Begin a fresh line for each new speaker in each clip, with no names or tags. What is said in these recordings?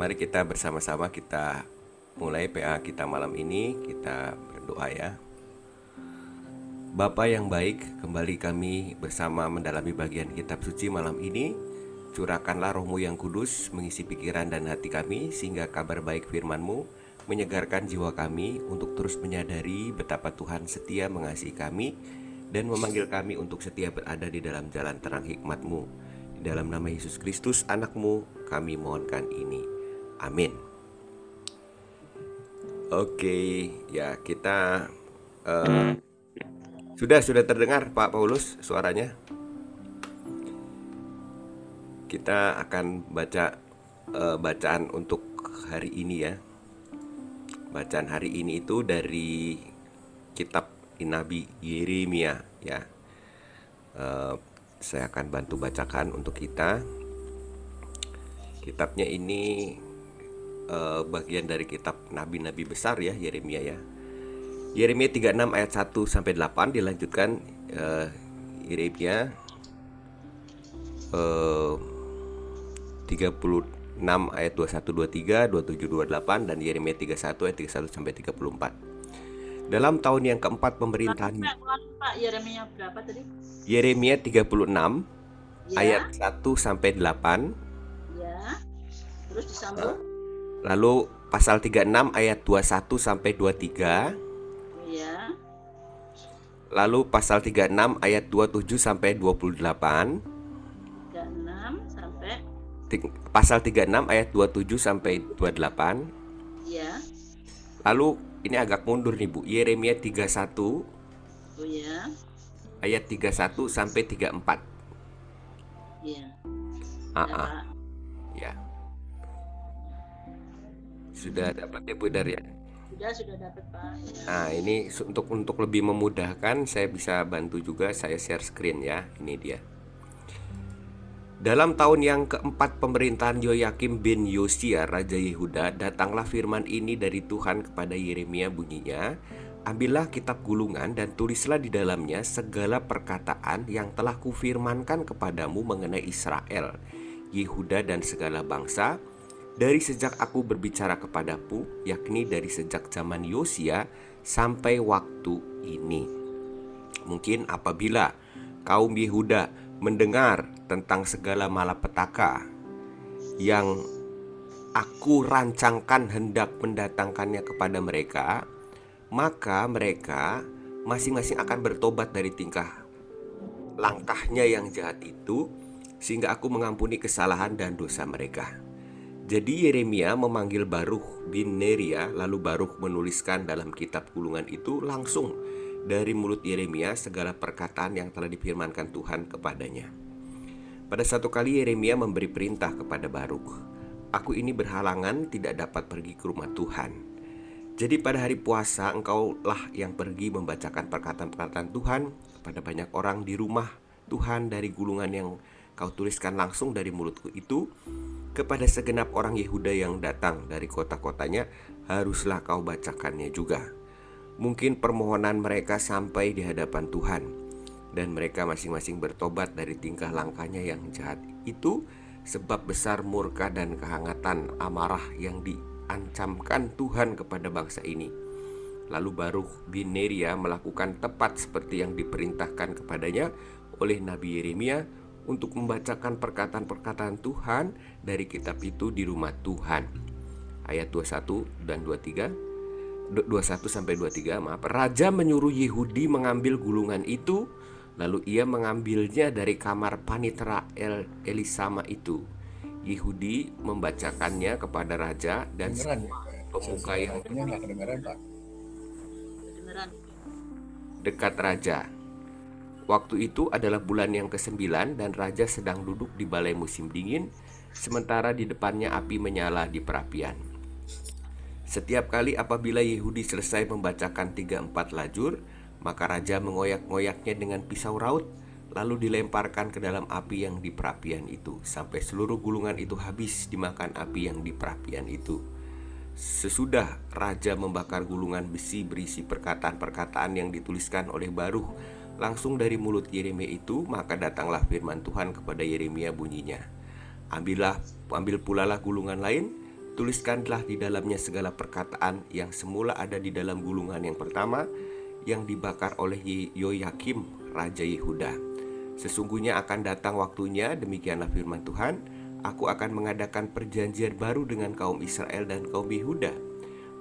Mari kita bersama-sama kita mulai PA kita malam ini Kita berdoa ya Bapa yang baik, kembali kami bersama mendalami bagian kitab suci malam ini Curahkanlah rohmu yang kudus mengisi pikiran dan hati kami Sehingga kabar baik firmanmu menyegarkan jiwa kami untuk terus menyadari betapa Tuhan setia mengasihi kami dan memanggil kami untuk setia berada di dalam jalan terang hikmatmu. Dalam nama Yesus Kristus anakmu kami mohonkan ini. Amin. Oke, ya kita uh, sudah sudah terdengar Pak Paulus suaranya. Kita akan baca uh, bacaan untuk hari ini ya. Bacaan hari ini itu dari kitab Nabi Yeremia ya. Uh, saya akan bantu bacakan untuk kita. Kitabnya ini uh, bagian dari kitab nabi-nabi besar ya Yeremia ya. Yeremia 36 ayat 1 sampai 8 dilanjutkan uh, Yeremia uh, 36 6 ayat 21 23, 27 28 dan Yeremia 31 ayat 31 sampai 34. Dalam tahun yang keempat pemerintahan
Pak, Yeremia berapa tadi?
Yeremia 36 ya. ayat 1 sampai 8.
Ya. Terus disambung.
Lalu pasal 36 ayat 21 sampai 23.
Ya.
Lalu pasal 36 ayat 27 sampai 28 pasal 36 ayat 27 sampai 28.
Ya.
Lalu ini agak mundur nih Bu. Yeremia 31.
Oh ya.
Ayat 31 sampai 34.
Iya.
Ah, ah. Ya. Sudah dapat ya Bu Dar ya?
Sudah, sudah dapat Pak. Ya.
Nah, ini untuk untuk lebih memudahkan saya bisa bantu juga saya share screen ya. Ini dia. Dalam tahun yang keempat pemerintahan Yoyakim bin Yosia Raja Yehuda Datanglah firman ini dari Tuhan kepada Yeremia bunyinya Ambillah kitab gulungan dan tulislah di dalamnya segala perkataan yang telah kufirmankan kepadamu mengenai Israel Yehuda dan segala bangsa Dari sejak aku berbicara kepadamu Yakni dari sejak zaman Yosia sampai waktu ini Mungkin apabila kaum Yehuda mendengar tentang segala malapetaka yang aku rancangkan hendak mendatangkannya kepada mereka, maka mereka masing-masing akan bertobat dari tingkah langkahnya yang jahat itu sehingga aku mengampuni kesalahan dan dosa mereka. Jadi Yeremia memanggil Baruch bin Neria lalu Baruch menuliskan dalam kitab gulungan itu langsung dari mulut Yeremia segala perkataan yang telah difirmankan Tuhan kepadanya. Pada satu kali Yeremia memberi perintah kepada Baruk, "Aku ini berhalangan tidak dapat pergi ke rumah Tuhan. Jadi pada hari puasa engkaulah yang pergi membacakan perkataan-perkataan Tuhan kepada banyak orang di rumah Tuhan dari gulungan yang kau tuliskan langsung dari mulutku itu kepada segenap orang Yehuda yang datang dari kota-kotanya haruslah kau bacakannya juga." Mungkin permohonan mereka sampai di hadapan Tuhan dan mereka masing-masing bertobat dari tingkah langkahnya yang jahat itu sebab besar murka dan kehangatan amarah yang diancamkan Tuhan kepada bangsa ini. Lalu Baruch bin Neria melakukan tepat seperti yang diperintahkan kepadanya oleh Nabi Yeremia untuk membacakan perkataan-perkataan Tuhan dari kitab itu di rumah Tuhan. Ayat 21 dan 23 21 sampai 23 maaf. Raja menyuruh Yehudi mengambil gulungan itu lalu ia mengambilnya dari kamar panitera El Elisama itu. Yehudi membacakannya kepada raja dan semua pemuka yang dekat raja. Waktu itu adalah bulan yang ke-9 dan raja sedang duduk di balai musim dingin sementara di depannya api menyala di perapian. Setiap kali apabila Yehudi selesai membacakan tiga empat lajur, maka raja mengoyak-ngoyaknya dengan pisau raut, lalu dilemparkan ke dalam api yang di perapian itu, sampai seluruh gulungan itu habis dimakan api yang di perapian itu. Sesudah raja membakar gulungan besi berisi perkataan-perkataan yang dituliskan oleh Baruh langsung dari mulut Yeremia itu, maka datanglah firman Tuhan kepada Yeremia bunyinya. Ambillah, ambil pula lah gulungan lain Tuliskanlah di dalamnya segala perkataan yang semula ada di dalam gulungan yang pertama yang dibakar oleh Yoyakim, Raja Yehuda. Sesungguhnya akan datang waktunya, demikianlah firman Tuhan, aku akan mengadakan perjanjian baru dengan kaum Israel dan kaum Yehuda.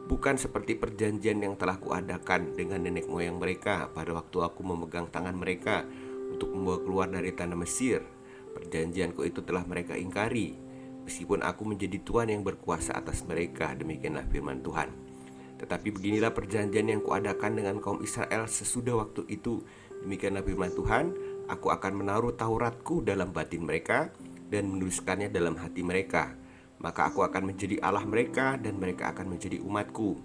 Bukan seperti perjanjian yang telah kuadakan dengan nenek moyang mereka pada waktu aku memegang tangan mereka untuk membawa keluar dari tanah Mesir. Perjanjianku itu telah mereka ingkari meskipun aku menjadi Tuhan yang berkuasa atas mereka, demikianlah firman Tuhan. Tetapi beginilah perjanjian yang kuadakan dengan kaum Israel sesudah waktu itu, demikianlah firman Tuhan, aku akan menaruh Tauratku dalam batin mereka dan menuliskannya dalam hati mereka. Maka aku akan menjadi Allah mereka dan mereka akan menjadi umatku.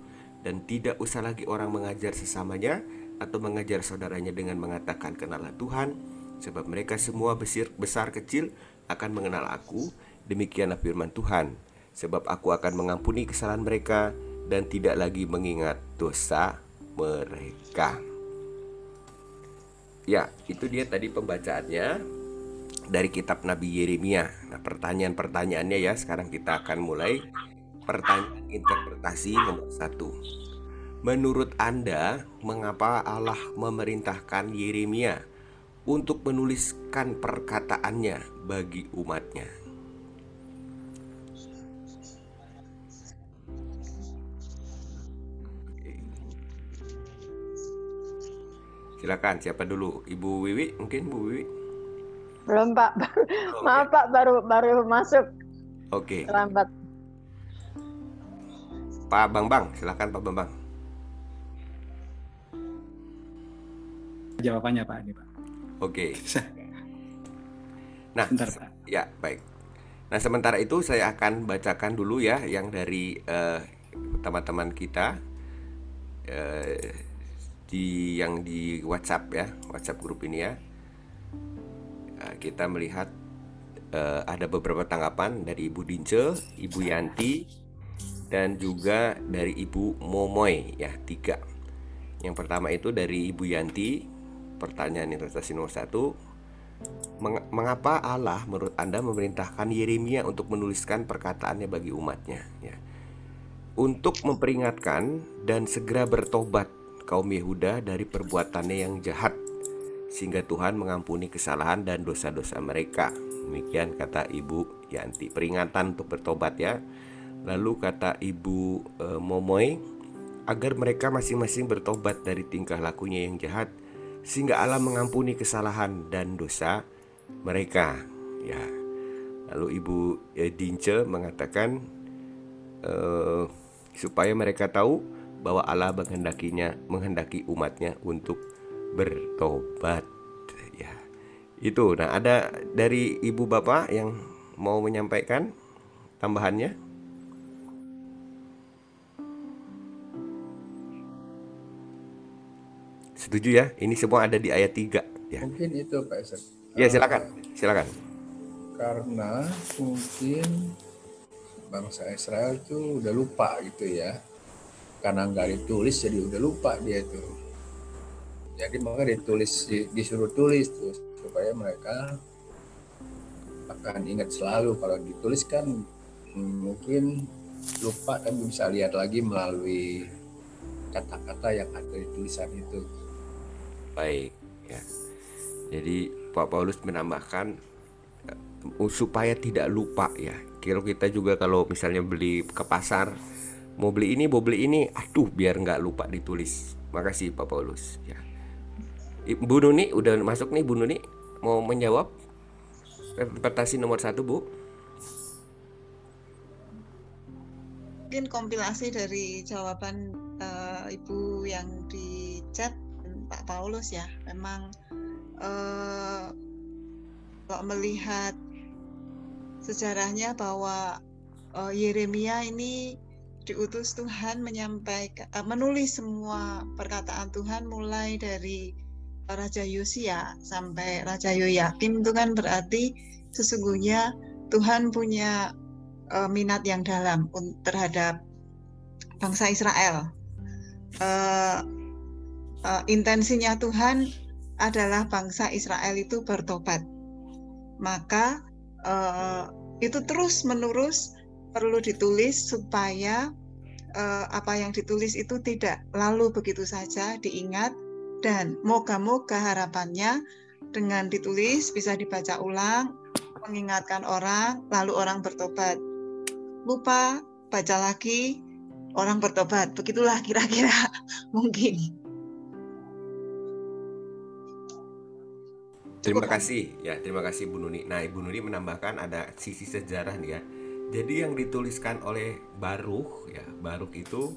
Dan tidak usah lagi orang mengajar sesamanya atau mengajar saudaranya dengan mengatakan kenalah Tuhan, sebab mereka semua besar, besar kecil akan mengenal aku Demikianlah firman Tuhan, sebab aku akan mengampuni kesalahan mereka dan tidak lagi mengingat dosa mereka. Ya, itu dia tadi pembacaannya dari kitab Nabi Yeremia. Nah, pertanyaan-pertanyaannya ya, sekarang kita akan mulai pertanyaan interpretasi nomor satu. Menurut Anda, mengapa Allah memerintahkan Yeremia untuk menuliskan perkataannya bagi umatnya? Silakan siapa dulu? Ibu Wiwi mungkin Bu Wiwi?
Belum Pak. Baru, oh, maaf Pak baru baru masuk.
Oke. Okay.
Terlambat.
Pak Bambang, silakan Pak Bambang.
Jawabannya Pak ini Pak.
Oke. Okay. Nah, Bentar, Pak. ya baik. Nah sementara itu saya akan bacakan dulu ya yang dari uh, teman-teman kita. Uh, di yang di WhatsApp ya, WhatsApp grup ini ya. Nah, kita melihat uh, ada beberapa tanggapan dari Ibu Dince, Ibu Yanti, dan juga dari Ibu Momoy ya tiga. Yang pertama itu dari Ibu Yanti, pertanyaan investasi nomor satu. Mengapa Allah menurut Anda memerintahkan Yeremia untuk menuliskan perkataannya bagi umatnya? Ya. Untuk memperingatkan dan segera bertobat kaum Yehuda dari perbuatannya yang jahat sehingga Tuhan mengampuni kesalahan dan dosa-dosa mereka. Demikian kata Ibu Yanti. Peringatan untuk bertobat ya. Lalu kata Ibu e, Momoy agar mereka masing-masing bertobat dari tingkah lakunya yang jahat sehingga Allah mengampuni kesalahan dan dosa mereka. Ya. Lalu Ibu e, Dince mengatakan e, supaya mereka tahu bahwa Allah menghendakinya menghendaki umatnya untuk bertobat ya. Itu nah ada dari ibu bapak yang mau menyampaikan tambahannya? Setuju ya? Ini semua ada di ayat 3 ya.
Mungkin itu Pak Esek
ya silakan silakan.
Karena mungkin bangsa Israel itu udah lupa gitu ya. Karena nggak ditulis jadi udah lupa dia itu jadi maka ditulis disuruh tulis tuh supaya mereka akan ingat selalu. Kalau ditulis kan mungkin lupa dan bisa lihat lagi melalui kata-kata yang ada di tulisan itu.
Baik ya. Jadi Pak Paulus menambahkan uh, supaya tidak lupa ya. Kira kita juga kalau misalnya beli ke pasar mau beli ini mau beli ini aduh biar nggak lupa ditulis. Makasih Pak Paulus ya Bu Nuni udah masuk nih Bu Nuni mau menjawab. Interpretasi nomor satu Bu.
Mungkin kompilasi dari jawaban uh, Ibu yang di chat Pak Paulus ya. Memang uh, kalau melihat sejarahnya bahwa uh, Yeremia ini diutus Tuhan menyampaikan uh, menulis semua perkataan Tuhan mulai dari Raja Yosia sampai Raja Yoyakim itu kan berarti sesungguhnya Tuhan punya uh, minat yang dalam terhadap bangsa Israel. Uh, uh, intensinya Tuhan adalah bangsa Israel itu bertobat. Maka uh, itu terus menerus perlu ditulis supaya uh, apa yang ditulis itu tidak lalu begitu saja diingat dan moga-moga harapannya dengan ditulis bisa dibaca ulang, mengingatkan orang, lalu orang bertobat. Lupa, baca lagi, orang bertobat. Begitulah kira-kira mungkin.
Terima kasih ya, terima kasih Bu Nuni. Nah, Ibu Nuni menambahkan ada sisi sejarah nih ya. Jadi yang dituliskan oleh Baruch ya, Baruch itu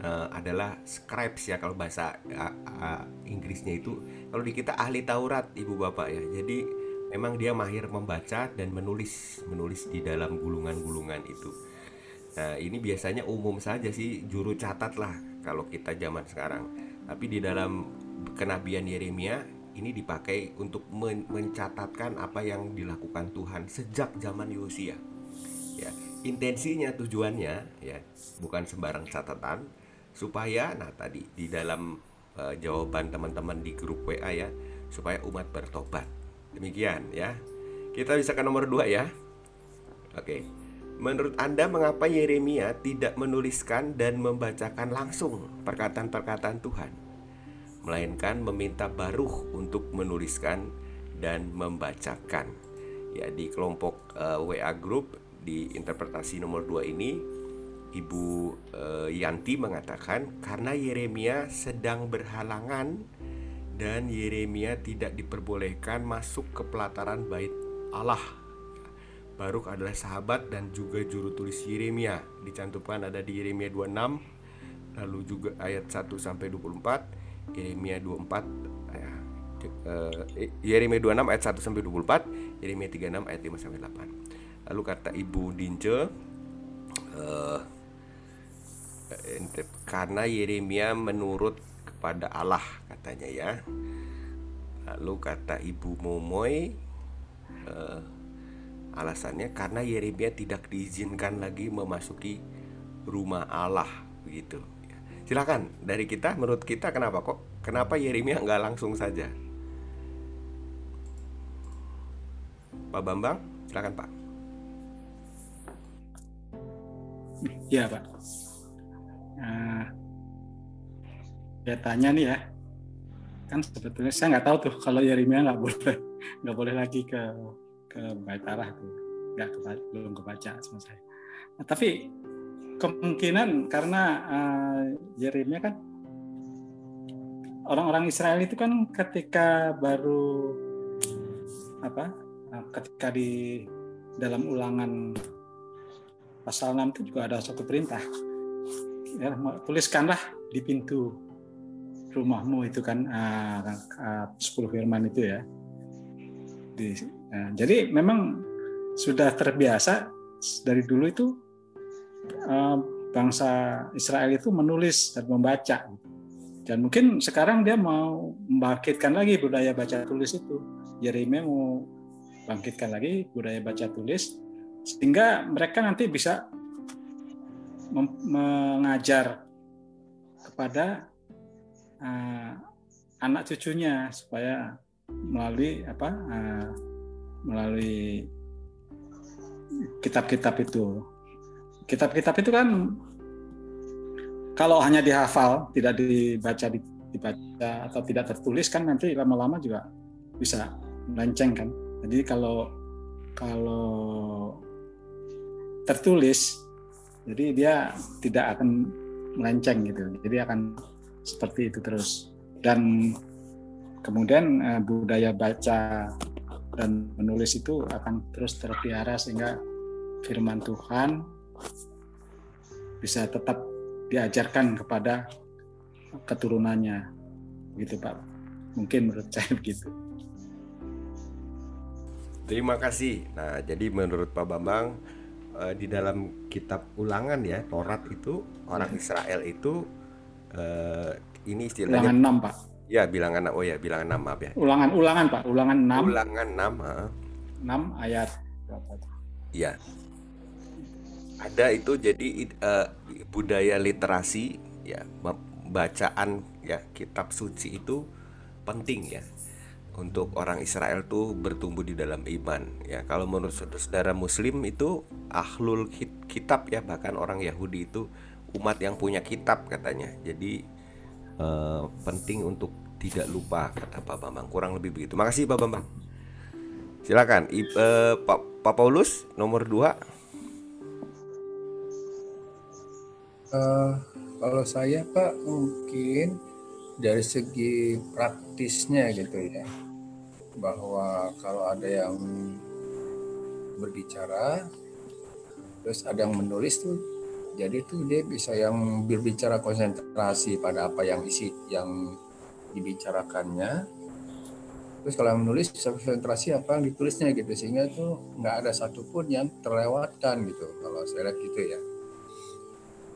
uh, adalah scribes ya kalau bahasa uh, uh, Inggrisnya itu. Kalau di kita ahli Taurat Ibu Bapak ya. Jadi memang dia mahir membaca dan menulis, menulis di dalam gulungan-gulungan itu. Nah, ini biasanya umum saja sih juru catat lah kalau kita zaman sekarang. Tapi di dalam kenabian Yeremia ini dipakai untuk men mencatatkan apa yang dilakukan Tuhan sejak zaman Yosia. Ya, intensinya tujuannya ya bukan sembarang catatan supaya nah tadi di dalam uh, jawaban teman-teman di grup WA ya supaya umat bertobat. Demikian ya. Kita bisa ke nomor dua ya. Oke. Menurut Anda mengapa Yeremia tidak menuliskan dan membacakan langsung perkataan-perkataan Tuhan? melainkan meminta Baruh untuk menuliskan dan membacakan. Ya, di kelompok uh, eh, WA group di interpretasi nomor 2 ini Ibu uh, Yanti mengatakan karena Yeremia sedang berhalangan dan Yeremia tidak diperbolehkan masuk ke pelataran bait Allah. Baruk adalah sahabat dan juga juru tulis Yeremia. Dicantumkan ada di Yeremia 26 lalu juga ayat 1 sampai 24 Yeremia 24 ya, uh, Yeremia 26 ayat 1 sampai 24, Yeremia 36 ayat 5 sampai 8. Lalu kata Ibu Dince uh, karena Yeremia menurut kepada Allah katanya ya. Lalu kata Ibu Momoy uh, alasannya karena Yeremia tidak diizinkan lagi memasuki rumah Allah begitu Silakan dari kita, menurut kita kenapa kok? Kenapa Yeremia nggak langsung saja? Pak Bambang, silakan Pak.
Iya Pak. Nah, ya tanya nih ya, kan sebetulnya saya nggak tahu tuh kalau Yeremia nggak boleh nggak boleh lagi ke ke Bait Allah tuh, nggak belum kebaca sama saya. Nah, tapi kemungkinan karena uh, Yeremia kan orang-orang Israel itu kan ketika baru apa uh, ketika di dalam ulangan pasal 6 itu juga ada satu perintah ya, tuliskanlah di pintu rumahmu itu kan uh, uh, 10 firman itu ya di, uh, jadi memang sudah terbiasa dari dulu itu Eh, bangsa Israel itu menulis dan membaca. Dan mungkin sekarang dia mau membangkitkan lagi budaya baca tulis itu. Yeremia mau bangkitkan lagi budaya baca tulis sehingga mereka nanti bisa mengajar kepada uh, anak cucunya supaya melalui apa uh, melalui kitab-kitab itu kitab-kitab itu kan kalau hanya dihafal, tidak dibaca dibaca atau tidak tertulis kan nanti lama-lama juga bisa melenceng kan. Jadi kalau kalau tertulis jadi dia tidak akan melenceng gitu. Jadi akan seperti itu terus. Dan kemudian eh, budaya baca dan menulis itu akan terus terpelihara sehingga firman Tuhan bisa tetap diajarkan kepada keturunannya gitu Pak mungkin menurut saya begitu
terima kasih nah jadi menurut Pak Bambang eh, di dalam kitab ulangan ya Torat itu orang ya. Israel itu eh, ini istilahnya
ulangan 6 Pak.
Ya bilangan oh ya bilangan 6 maaf ya.
Ulangan ulangan Pak ulangan 6
ulangan 6 ha.
6 ayat berapa
ya. Ada itu jadi uh, budaya literasi ya bacaan ya kitab suci itu penting ya untuk orang Israel tuh bertumbuh di dalam iman ya. Kalau menurut saudara Muslim itu ahlul kitab ya bahkan orang Yahudi itu umat yang punya kitab katanya. Jadi eh, penting untuk tidak lupa kata Pak Bambang. Kurang lebih begitu. Makasih Pak Bambang. Silakan I, eh, Pak, Pak Paulus nomor dua.
Uh, kalau saya Pak mungkin dari segi praktisnya gitu ya. Bahwa kalau ada yang berbicara terus ada yang menulis tuh jadi tuh dia bisa yang berbicara konsentrasi pada apa yang isi yang dibicarakannya. Terus kalau yang menulis bisa konsentrasi apa yang ditulisnya gitu sehingga tuh nggak ada satupun yang terlewatkan gitu kalau saya lihat gitu ya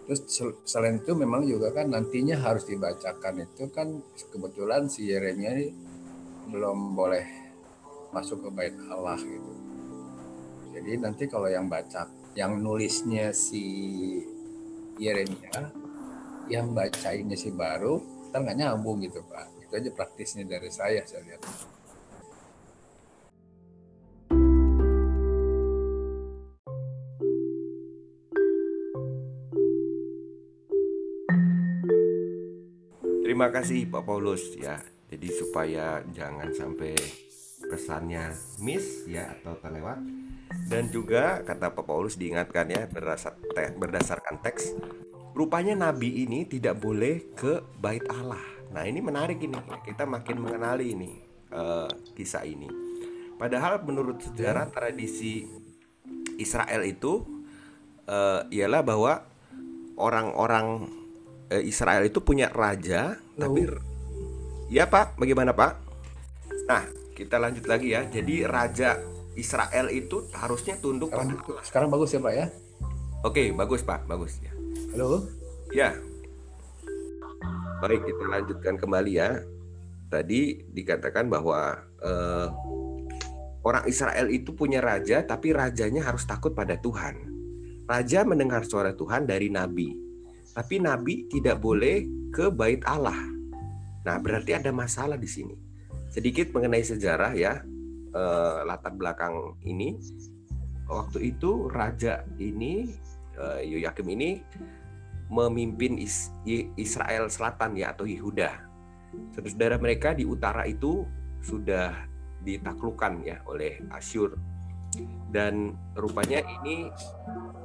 Terus selain itu memang juga kan nantinya harus dibacakan itu kan kebetulan si Yeremia ini belum boleh masuk ke bait Allah gitu. Jadi nanti kalau yang baca, yang nulisnya si Yeremia, yang bacainnya si baru, kan nggak nyambung gitu Pak. Itu aja praktisnya dari saya saya lihat.
Terima kasih Pak Paulus ya. Jadi supaya jangan sampai pesannya miss ya atau terlewat. Dan juga kata Pak Paulus diingatkan ya berdasar, berdasarkan teks rupanya nabi ini tidak boleh ke bait Allah. Nah, ini menarik ini. Kita makin mengenali ini uh, kisah ini. Padahal menurut sejarah tradisi Israel itu uh, ialah bahwa orang-orang Israel itu punya raja, oh. tapi ya Pak, bagaimana Pak? Nah, kita lanjut lagi ya. Jadi raja Israel itu harusnya tunduk
sekarang, pada Sekarang bagus ya Pak ya?
Oke, bagus Pak, bagus ya.
Halo?
Ya. Baik, kita lanjutkan kembali ya. Tadi dikatakan bahwa eh, orang Israel itu punya raja, tapi rajanya harus takut pada Tuhan. Raja mendengar suara Tuhan dari nabi. Tapi nabi tidak boleh ke bait Allah. Nah, berarti ada masalah di sini. Sedikit mengenai sejarah ya, eh, latar belakang ini. Waktu itu raja ini eh, Yoyakim ini memimpin Is Israel Selatan ya atau Yehuda. Saudara mereka di utara itu sudah ditaklukkan ya oleh Asyur dan rupanya ini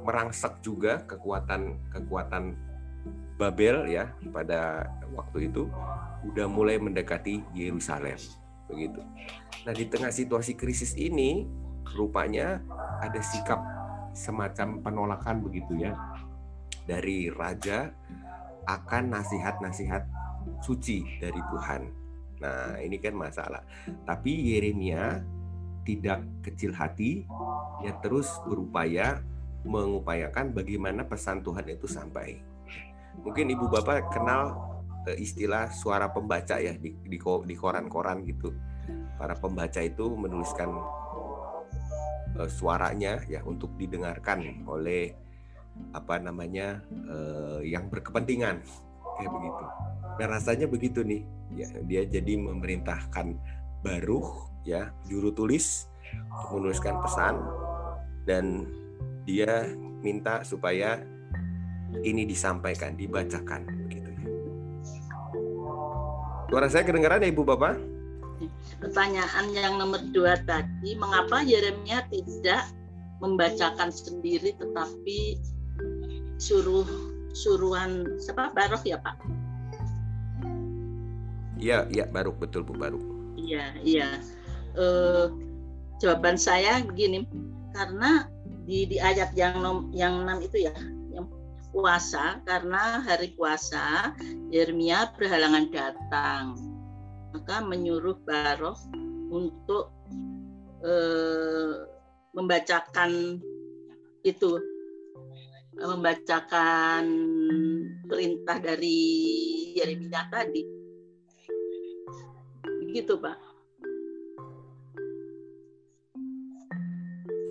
merangsek juga kekuatan kekuatan Babel ya pada waktu itu udah mulai mendekati Yerusalem begitu. Nah di tengah situasi krisis ini rupanya ada sikap semacam penolakan begitu ya dari raja akan nasihat-nasihat suci dari Tuhan. Nah ini kan masalah. Tapi Yeremia tidak kecil hati, ya terus berupaya mengupayakan bagaimana pesan Tuhan itu sampai. Mungkin ibu bapak kenal uh, istilah suara pembaca ya di di, di koran-koran gitu. Para pembaca itu menuliskan uh, suaranya ya untuk didengarkan oleh apa namanya uh, yang berkepentingan kayak begitu. Nah rasanya begitu nih ya dia jadi memerintahkan Baruh ya juru tulis untuk menuliskan pesan dan dia minta supaya ini disampaikan, dibacakan begitu ya. Suara saya kedengaran ya Ibu Bapak?
Pertanyaan yang nomor dua tadi, mengapa Yeremia tidak membacakan sendiri tetapi suruh suruhan siapa Barok ya Pak?
Iya, iya Baruk betul Bu Baruk.
Iya, iya. Eh, jawaban saya begini, karena di di ayat yang nom, yang enam itu ya puasa karena hari puasa Yeremia berhalangan datang. Maka menyuruh Barok untuk eh, membacakan itu membacakan perintah dari Yeremia tadi. Begitu Pak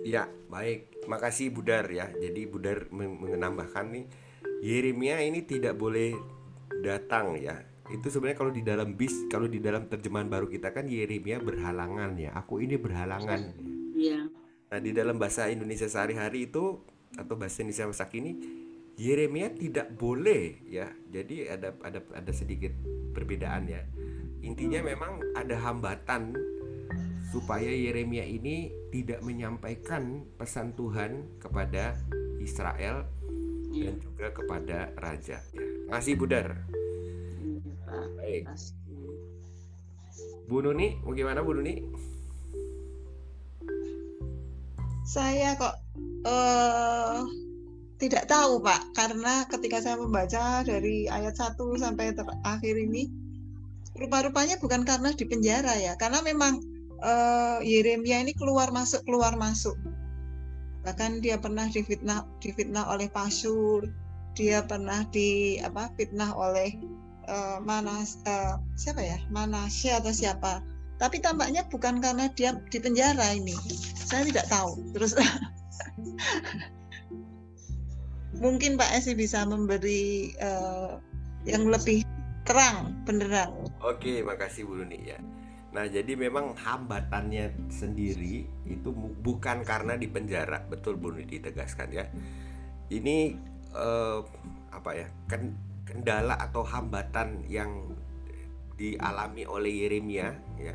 Ya, baik. Makasih Budar ya. Jadi Budar menambahkan nih Yeremia ini tidak boleh datang ya itu sebenarnya kalau di dalam bis kalau di dalam terjemahan baru kita kan Yeremia berhalangan ya aku ini berhalangan
Iya.
nah di dalam bahasa Indonesia sehari-hari itu atau bahasa Indonesia masa kini Yeremia tidak boleh ya jadi ada ada ada sedikit perbedaan ya intinya memang ada hambatan supaya Yeremia ini tidak menyampaikan pesan Tuhan kepada Israel
Iya.
dan juga kepada raja ya. Makasih Budar.
Iya, Pak.
Baik.
Kasih.
Bu Nuni, mau gimana Bu Nuni?
Saya kok eh tidak tahu Pak, karena ketika saya membaca dari ayat 1 sampai terakhir ini, rupa-rupanya bukan karena di penjara ya, karena memang eh, Yeremia ini keluar masuk keluar masuk. Bahkan dia pernah difitnah difitnah oleh Pasur, dia pernah di apa fitnah oleh eh, Manas eh, siapa ya Manasya atau siapa. Tapi tampaknya bukan karena dia di penjara ini. Saya tidak tahu. Terus mungkin Pak Esi bisa memberi eh, yang lebih terang beneran.
Oke, makasih Bu Nuni ya. Nah, jadi memang hambatannya sendiri itu bukan karena di penjara, betul Bu ditegaskan ya. Ini eh, apa ya? ken- kendala atau hambatan yang dialami oleh Yeremia ya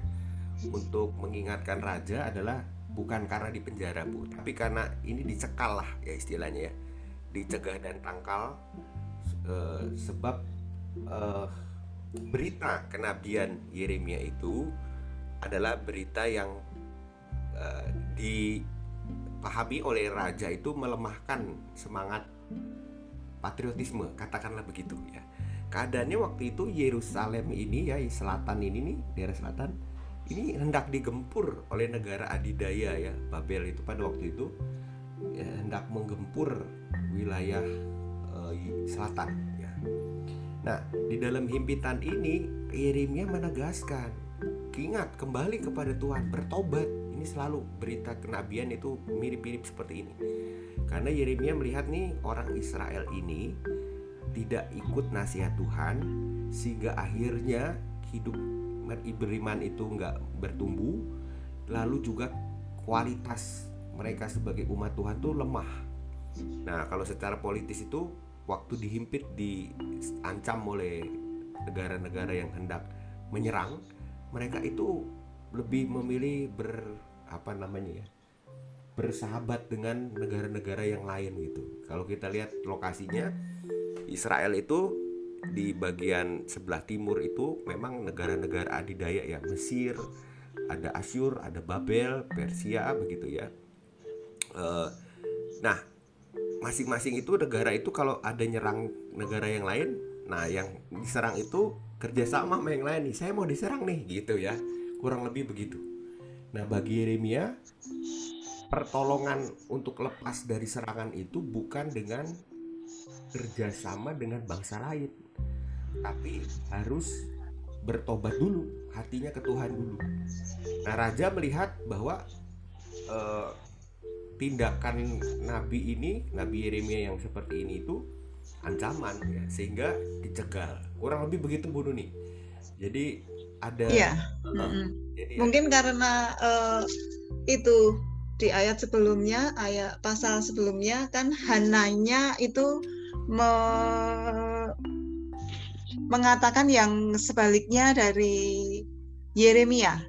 untuk mengingatkan raja adalah bukan karena di penjara Bu, tapi karena ini dicekal lah ya istilahnya ya. Dicegah dan tangkal eh, sebab eh, berita kenabian Yeremia itu adalah berita yang eh, dipahami oleh raja itu melemahkan semangat patriotisme, katakanlah begitu ya. Keadaannya waktu itu Yerusalem ini ya selatan ini nih daerah selatan ini hendak digempur oleh negara adidaya ya Babel itu pada waktu itu ya, hendak menggempur wilayah eh, selatan ya. Nah, di dalam himpitan ini Yeremia menegaskan, ingat kembali kepada Tuhan, bertobat. Ini selalu berita kenabian itu mirip-mirip seperti ini. Karena Yeremia melihat nih orang Israel ini tidak ikut nasihat Tuhan sehingga akhirnya hidup beriman itu nggak bertumbuh lalu juga kualitas mereka sebagai umat Tuhan tuh lemah nah kalau secara politis itu waktu dihimpit diancam oleh negara-negara yang hendak menyerang mereka itu lebih memilih ber apa namanya ya bersahabat dengan negara-negara yang lain gitu. Kalau kita lihat lokasinya Israel itu di bagian sebelah timur itu memang negara-negara adidaya ya Mesir ada Asyur ada Babel Persia begitu ya. Eh, nah masing-masing itu negara itu kalau ada nyerang negara yang lain nah yang diserang itu kerjasama sama yang lain nih saya mau diserang nih gitu ya. Kurang lebih begitu. Nah bagi Yeremia pertolongan untuk lepas dari serangan itu bukan dengan kerjasama dengan bangsa lain tapi harus bertobat dulu hatinya ke Tuhan dulu. Nah raja melihat bahwa eh, tindakan nabi ini nabi Yeremia yang seperti ini itu ancaman ya sehingga dicegal kurang lebih begitu Bu Nuni jadi ada
Iya. Mm-mm.
jadi
Mungkin karena eh, itu di ayat sebelumnya, ayat pasal sebelumnya kan Hananya itu me- mengatakan yang sebaliknya dari Yeremia.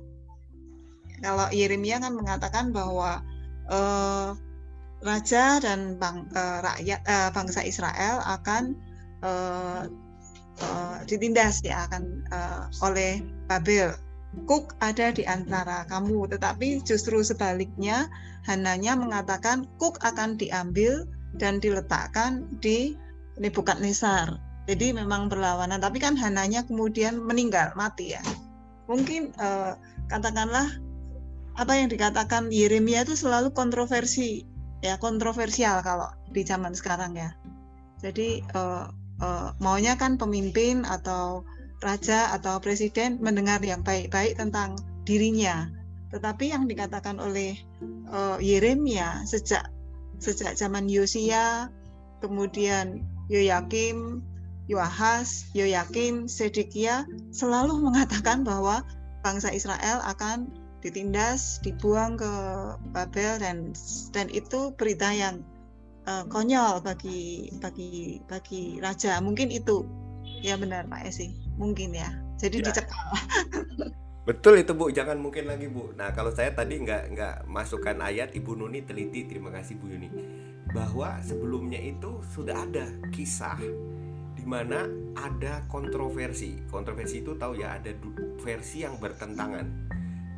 Kalau Yeremia kan mengatakan bahwa eh, raja dan bang, eh, rakyat eh, bangsa Israel akan eh, eh, ditindas ya akan eh, oleh Babel. Kuk ada di antara kamu, tetapi justru sebaliknya Hananya mengatakan Kuk akan diambil dan diletakkan di Nebukadnezar. Jadi memang berlawanan, tapi kan Hananya kemudian meninggal, mati ya. Mungkin eh, katakanlah apa yang dikatakan Yeremia itu selalu kontroversi, ya kontroversial kalau di zaman sekarang ya. Jadi eh, eh, maunya kan pemimpin atau raja atau presiden mendengar yang baik-baik tentang dirinya. Tetapi yang dikatakan oleh eh, Yeremia sejak sejak zaman Yosia, kemudian Yoyakim, Yoahas, Yoyakim, Sedekia selalu mengatakan bahwa bangsa Israel akan ditindas, dibuang ke Babel dan dan itu berita yang uh, konyol bagi bagi bagi raja. Mungkin itu ya benar Pak Esi, mungkin ya. Jadi ya. dicekal.
Betul itu Bu, jangan mungkin lagi Bu. Nah kalau saya tadi nggak nggak masukkan ayat Ibu Nuni teliti, terima kasih Bu Yuni, bahwa sebelumnya itu sudah ada kisah di mana ada kontroversi. Kontroversi itu tahu ya ada versi yang bertentangan.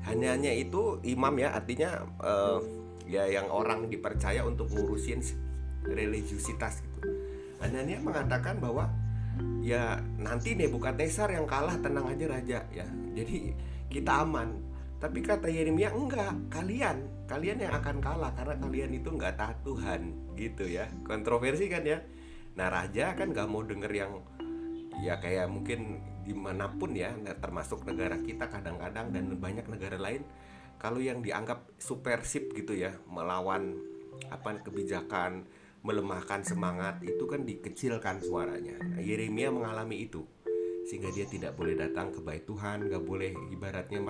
Hanya itu imam ya artinya uh, ya yang orang dipercaya untuk ngurusin religiusitas gitu. Hanya mengatakan bahwa ya nanti Nebukadnezar yang kalah tenang aja raja ya. Jadi kita aman tapi kata Yeremia enggak kalian kalian yang akan kalah karena kalian itu enggak taat Tuhan gitu ya kontroversi kan ya nah raja kan nggak mau denger yang ya kayak mungkin di mana pun ya termasuk negara kita kadang-kadang dan banyak negara lain kalau yang dianggap supersip gitu ya melawan apa kebijakan melemahkan semangat itu kan dikecilkan suaranya nah, Yeremia mengalami itu sehingga dia tidak boleh datang ke bait Tuhan, nggak boleh ibaratnya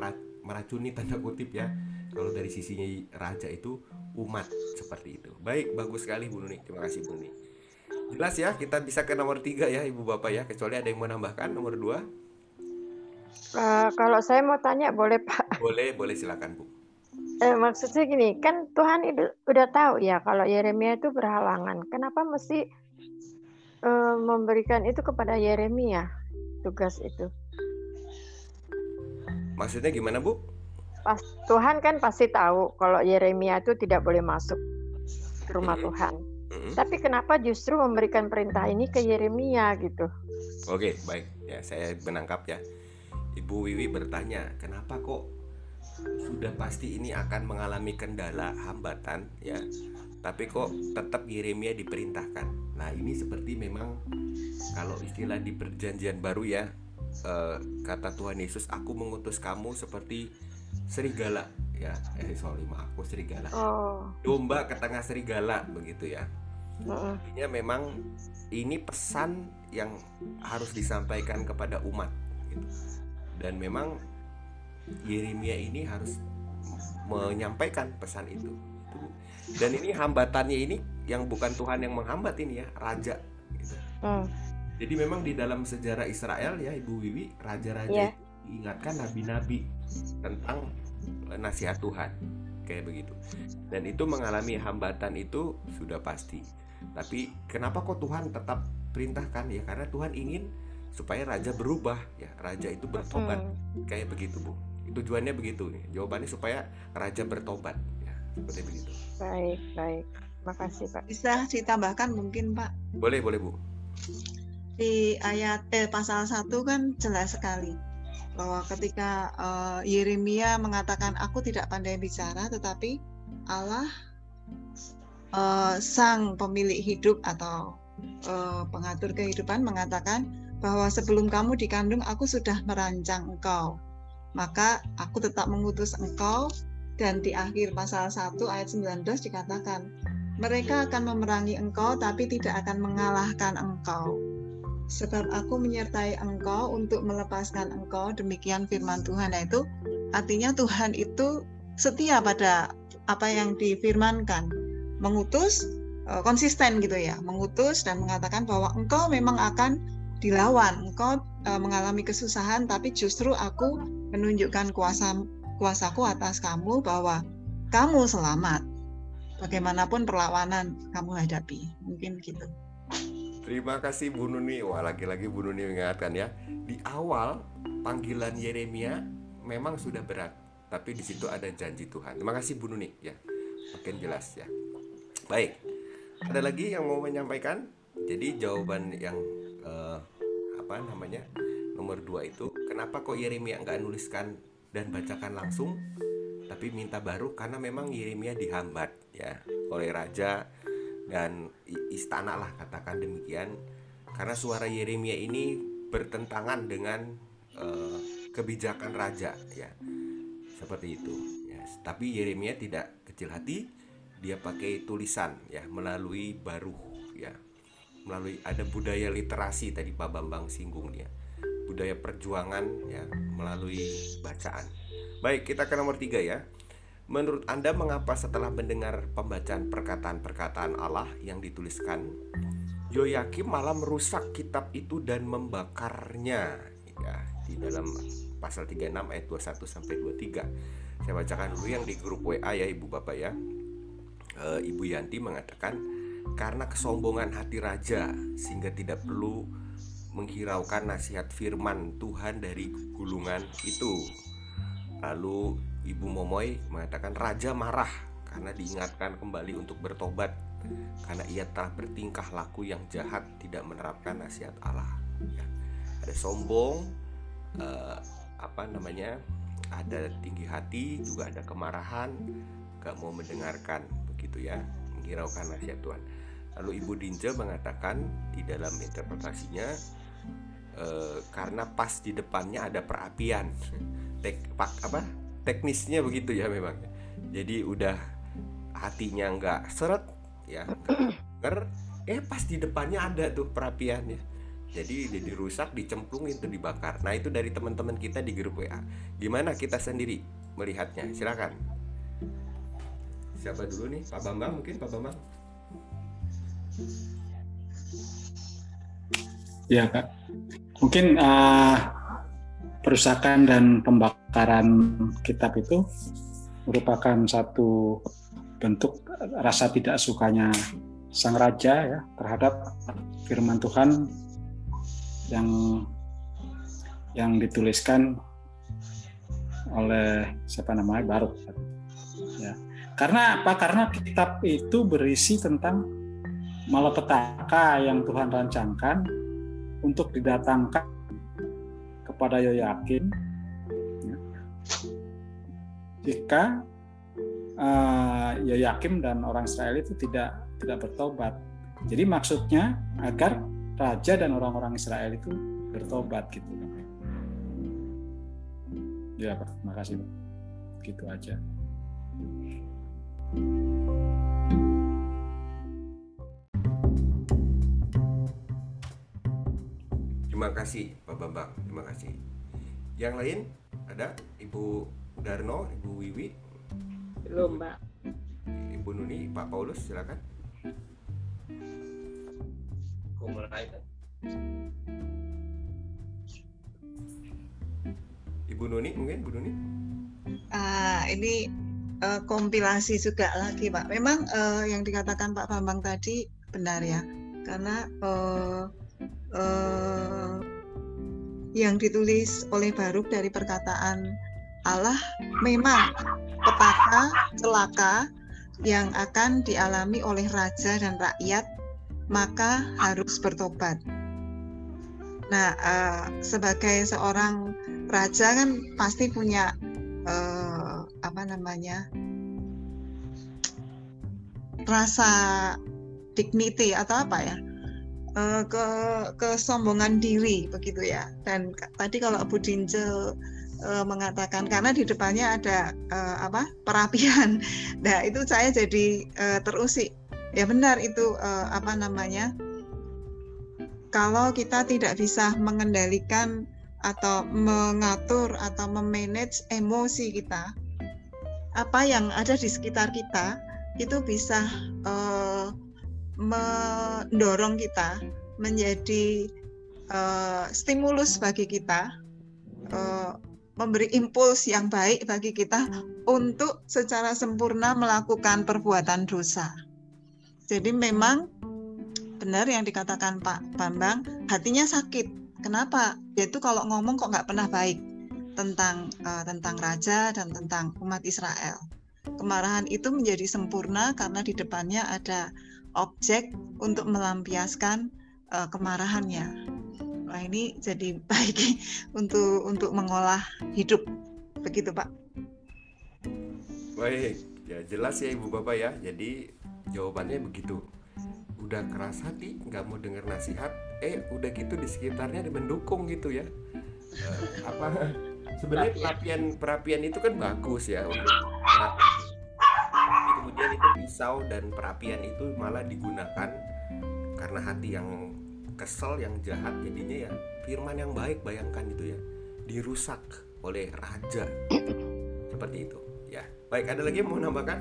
meracuni tanda kutip ya. Kalau dari sisinya raja itu umat seperti itu. Baik, bagus sekali Bu Nuni. Terima kasih Bu Nuni. Jelas ya, kita bisa ke nomor tiga ya Ibu Bapak ya. Kecuali ada yang mau nambahkan nomor dua.
Uh, kalau saya mau tanya boleh Pak?
Boleh, boleh silakan Bu.
Eh, maksudnya gini, kan Tuhan itu udah tahu ya kalau Yeremia itu berhalangan. Kenapa mesti uh, memberikan itu kepada Yeremia? tugas itu.
Maksudnya gimana Bu?
Pas Tuhan kan pasti tahu kalau Yeremia itu tidak boleh masuk ke rumah -hmm. Tuhan. Tapi kenapa justru memberikan perintah ini ke Yeremia gitu?
Oke, baik. Ya, saya menangkap ya. Ibu Wiwi bertanya, kenapa kok sudah pasti ini akan mengalami kendala hambatan ya tapi kok tetap Yeremia diperintahkan. Nah ini seperti memang kalau istilah di perjanjian baru ya uh, kata Tuhan Yesus, aku mengutus kamu seperti serigala ya eh sorry maaf aku serigala oh. domba ke tengah serigala begitu ya artinya memang ini pesan yang harus disampaikan kepada umat gitu. dan memang Yeremia ini harus menyampaikan pesan itu dan ini hambatannya ini yang bukan Tuhan yang menghambat ini ya raja gitu. hmm. jadi memang di dalam sejarah Israel ya Ibu Wiwi raja-raja yeah. diingatkan nabi-nabi tentang nasihat Tuhan kayak begitu dan itu mengalami hambatan itu sudah pasti tapi kenapa kok Tuhan tetap perintahkan ya karena Tuhan ingin supaya raja berubah ya raja itu bertobat hmm. kayak begitu bu tujuannya begitu jawabannya supaya raja bertobat seperti begitu.
Baik, baik. Terima kasih, Pak.
Bisa ditambahkan mungkin, Pak?
Boleh, boleh, Bu.
Di ayat eh, pasal 1 kan jelas sekali bahwa ketika uh, Yeremia mengatakan aku tidak pandai bicara tetapi Allah uh, sang pemilik hidup atau uh, pengatur kehidupan mengatakan bahwa sebelum kamu dikandung aku sudah merancang engkau maka aku tetap mengutus engkau dan di akhir pasal 1 ayat 19 dikatakan, mereka akan memerangi engkau tapi tidak akan mengalahkan engkau. Sebab aku menyertai engkau untuk melepaskan engkau, demikian firman Tuhan. Nah itu artinya Tuhan itu setia pada apa yang difirmankan. Mengutus, e, konsisten gitu ya, mengutus dan mengatakan bahwa engkau memang akan dilawan, engkau e, mengalami kesusahan, tapi justru aku menunjukkan kuasa kuasaku atas kamu bahwa kamu selamat. Bagaimanapun perlawanan kamu hadapi. Mungkin gitu.
Terima kasih Bu Nuni. Wah, lagi-lagi Bu Nuni mengingatkan ya. Di awal panggilan Yeremia memang sudah berat, tapi di situ ada janji Tuhan. Terima kasih Bu Nuni ya. Makin jelas ya. Baik. Ada lagi yang mau menyampaikan? Jadi jawaban yang uh, apa namanya? Nomor dua itu kenapa kok Yeremia nggak nuliskan dan bacakan langsung tapi minta baru karena memang Yeremia dihambat ya oleh raja dan istana lah katakan demikian. Karena suara Yeremia ini bertentangan dengan uh, kebijakan raja ya. Seperti itu ya. Tapi Yeremia tidak kecil hati dia pakai tulisan ya melalui baru ya. Melalui ada budaya literasi tadi Pak Bambang singgung dia. Budaya perjuangan ya melalui bacaan. Baik kita ke nomor tiga ya menurut anda mengapa setelah mendengar pembacaan perkataan-perkataan Allah yang dituliskan Yoyakim malah merusak kitab itu dan membakarnya? Ya di dalam pasal 36 ayat 21 sampai 23 saya bacakan dulu yang di grup WA ya Ibu Bapak ya. E, Ibu Yanti mengatakan karena kesombongan hati raja sehingga tidak perlu menghiraukan nasihat firman Tuhan dari gulungan itu. Lalu Ibu Momoy mengatakan raja marah karena diingatkan kembali untuk bertobat karena ia telah bertingkah laku yang jahat tidak menerapkan nasihat Allah. Ya. Ada sombong, eh, apa namanya? Ada tinggi hati, juga ada kemarahan, gak mau mendengarkan begitu ya, menghiraukan nasihat Tuhan. Lalu Ibu Dinja mengatakan di dalam interpretasinya e, karena pas di depannya ada perapian, tek pak apa teknisnya begitu ya memang. Jadi udah hatinya nggak seret ya, ker eh pas di depannya ada tuh perapiannya. Jadi jadi rusak, dicemplungin tuh dibakar. Nah itu dari teman-teman kita di grup WA. Gimana kita sendiri melihatnya? Silakan. Siapa dulu nih? Pak Bambang mungkin Pak Bambang.
Ya kak, mungkin uh, perusakan dan pembakaran kitab itu merupakan satu bentuk rasa tidak sukanya sang raja ya terhadap firman Tuhan yang yang dituliskan oleh siapa namanya? Baruk. Ya. Karena apa? Karena kitab itu berisi tentang malapetaka yang Tuhan rancangkan untuk didatangkan kepada Yoyakin ya. jika uh, Yoyakim dan orang Israel itu tidak tidak bertobat. Jadi maksudnya agar raja dan orang-orang Israel itu bertobat gitu. Ya Pak, terima kasih Pak. Gitu aja.
Terima kasih Pak Bambang, terima kasih. Yang lain ada Ibu Darno, Ibu Wiwi,
Belum, Mbak.
Ibu Nuni, Pak Paulus, silakan. Ibu Nuni mungkin, Bu Nuni?
Ah, ini eh, kompilasi juga lagi, Pak. Memang eh, yang dikatakan Pak Bambang tadi benar ya, karena eh, eh, yang ditulis oleh Baruk dari perkataan Allah memang petaka celaka yang akan dialami oleh raja dan rakyat maka harus bertobat. Nah, eh, sebagai seorang raja kan pasti punya eh, apa namanya rasa dignity atau apa ya eh, ke kesombongan diri begitu ya. Dan tadi kalau Bu Dince eh, mengatakan karena di depannya ada eh, apa perapian. Nah itu saya jadi eh, terusik. Ya benar itu eh, apa namanya kalau kita tidak bisa mengendalikan atau mengatur atau memanage emosi kita, apa yang ada di sekitar kita itu bisa eh, mendorong kita menjadi eh, stimulus bagi kita, eh, memberi impuls yang baik bagi kita untuk secara sempurna melakukan perbuatan dosa. Jadi memang benar yang dikatakan Pak Bambang, hatinya sakit. Kenapa? Yaitu kalau ngomong kok nggak pernah baik tentang eh, tentang raja dan tentang umat Israel. Kemarahan itu menjadi sempurna karena di depannya ada objek untuk melampiaskan eh, kemarahannya. Wah ini jadi baik untuk untuk mengolah hidup begitu Pak.
Baik, ya jelas ya Ibu Bapak ya. Jadi jawabannya begitu. Udah keras hati, nggak mau dengar nasihat, eh udah gitu di sekitarnya ada mendukung gitu ya. Eh, apa sebenarnya perapian perapian itu kan bagus ya untuk Tapi kemudian itu pisau dan perapian itu malah digunakan karena hati yang kesel yang jahat. Jadinya ya firman yang baik bayangkan itu ya dirusak oleh raja. Seperti itu. Ya baik ada lagi yang mau nambahkan?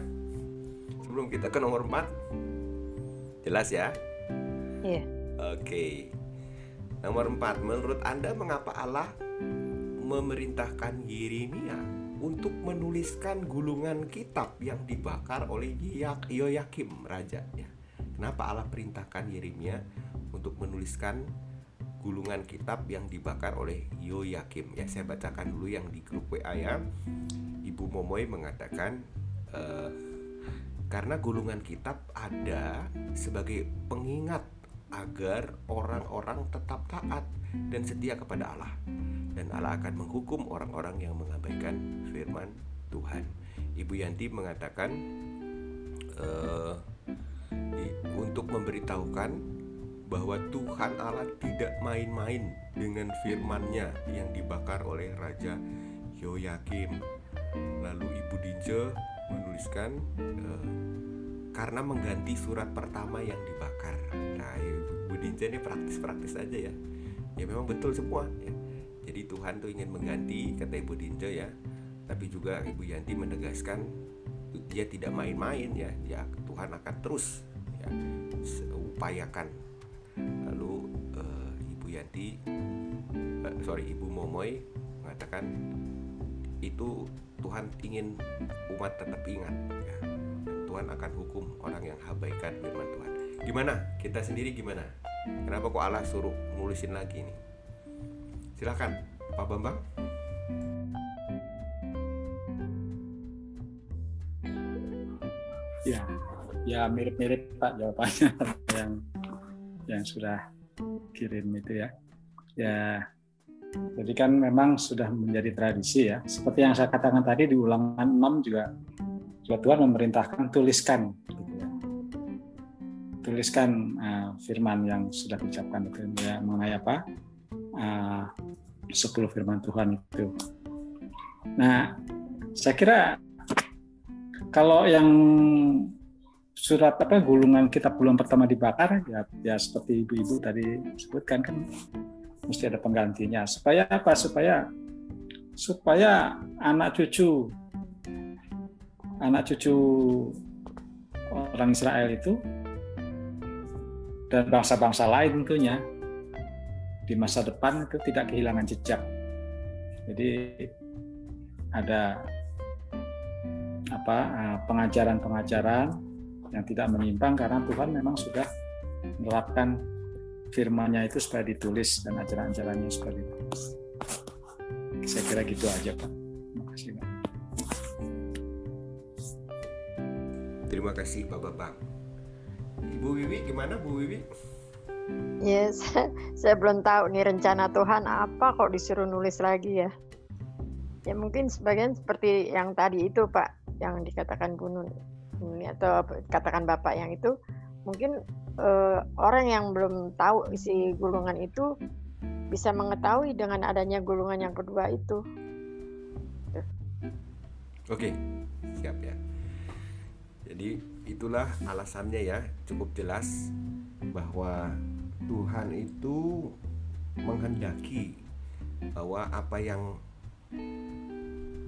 Sebelum kita ke nomor 4 jelas ya?
Iya.
Oke. Nomor 4, menurut Anda mengapa Allah memerintahkan Yeremia untuk menuliskan gulungan kitab yang dibakar oleh Yak- Yoyakim raja ya. Kenapa Allah perintahkan Yeremia untuk menuliskan gulungan kitab yang dibakar oleh Yoyakim? Ya, saya bacakan dulu yang di grup WA ya. Ibu Momoy mengatakan eh, karena gulungan kitab ada sebagai pengingat agar orang-orang tetap taat dan setia kepada Allah dan Allah akan menghukum orang-orang yang mengabaikan firman Tuhan. Ibu Yanti mengatakan di- untuk memberitahukan bahwa Tuhan Allah tidak main-main dengan firman-Nya yang dibakar oleh Raja Yoyakim. Lalu Ibu Dinje menuliskan eh, karena mengganti surat pertama yang dibakar. Nah, Ibu Dinja ini praktis-praktis aja ya. Ya memang betul semua ya. Jadi Tuhan tuh ingin mengganti kata Ibu Dinja ya. Tapi juga Ibu Yanti menegaskan dia tidak main-main ya. Dia Tuhan akan terus ya upayakan. Lalu eh, Ibu Yanti eh, sorry Ibu Momoy mengatakan itu Tuhan ingin umat tetap ingat ya. Tuhan akan hukum orang yang abaikan firman Tuhan. Gimana? Kita sendiri gimana? Kenapa kok Allah suruh nulisin lagi nih? Silakan, Pak Bambang.
Ya, ya mirip-mirip Pak jawabannya yang yang sudah kirim itu ya. Ya, jadi kan memang sudah menjadi tradisi ya. Seperti yang saya katakan tadi di ulangan 6 juga juga Tuhan memerintahkan tuliskan gitu ya. Tuliskan uh, firman yang sudah diucapkan itu ya mengenai apa? Uh, 10 firman Tuhan itu. Nah, saya kira kalau yang surat apa gulungan kitab gulungan pertama dibakar ya ya seperti ibu-ibu tadi sebutkan kan mesti ada penggantinya supaya apa supaya supaya anak cucu anak cucu orang Israel itu dan bangsa-bangsa lain tentunya di masa depan itu tidak kehilangan jejak jadi ada apa eh, pengajaran-pengajaran yang tidak menyimpang karena Tuhan memang sudah menerapkan firman-Nya itu supaya ditulis dan ajaran-ajarannya supaya ditulis. Saya kira gitu aja Pak. Terima kasih Pak.
Terima kasih Pak Bambang. Ibu Wiwi gimana Bu Wiwi?
Ya, saya, saya belum tahu nih rencana Tuhan apa kok disuruh nulis lagi ya. Ya mungkin sebagian seperti yang tadi itu Pak, yang dikatakan Bu Nun ini atau katakan Bapak yang itu, mungkin eh, orang yang belum tahu isi gulungan itu bisa mengetahui dengan adanya gulungan yang kedua itu.
Oke, siap ya. Jadi itulah alasannya ya, cukup jelas bahwa Tuhan itu menghendaki bahwa apa yang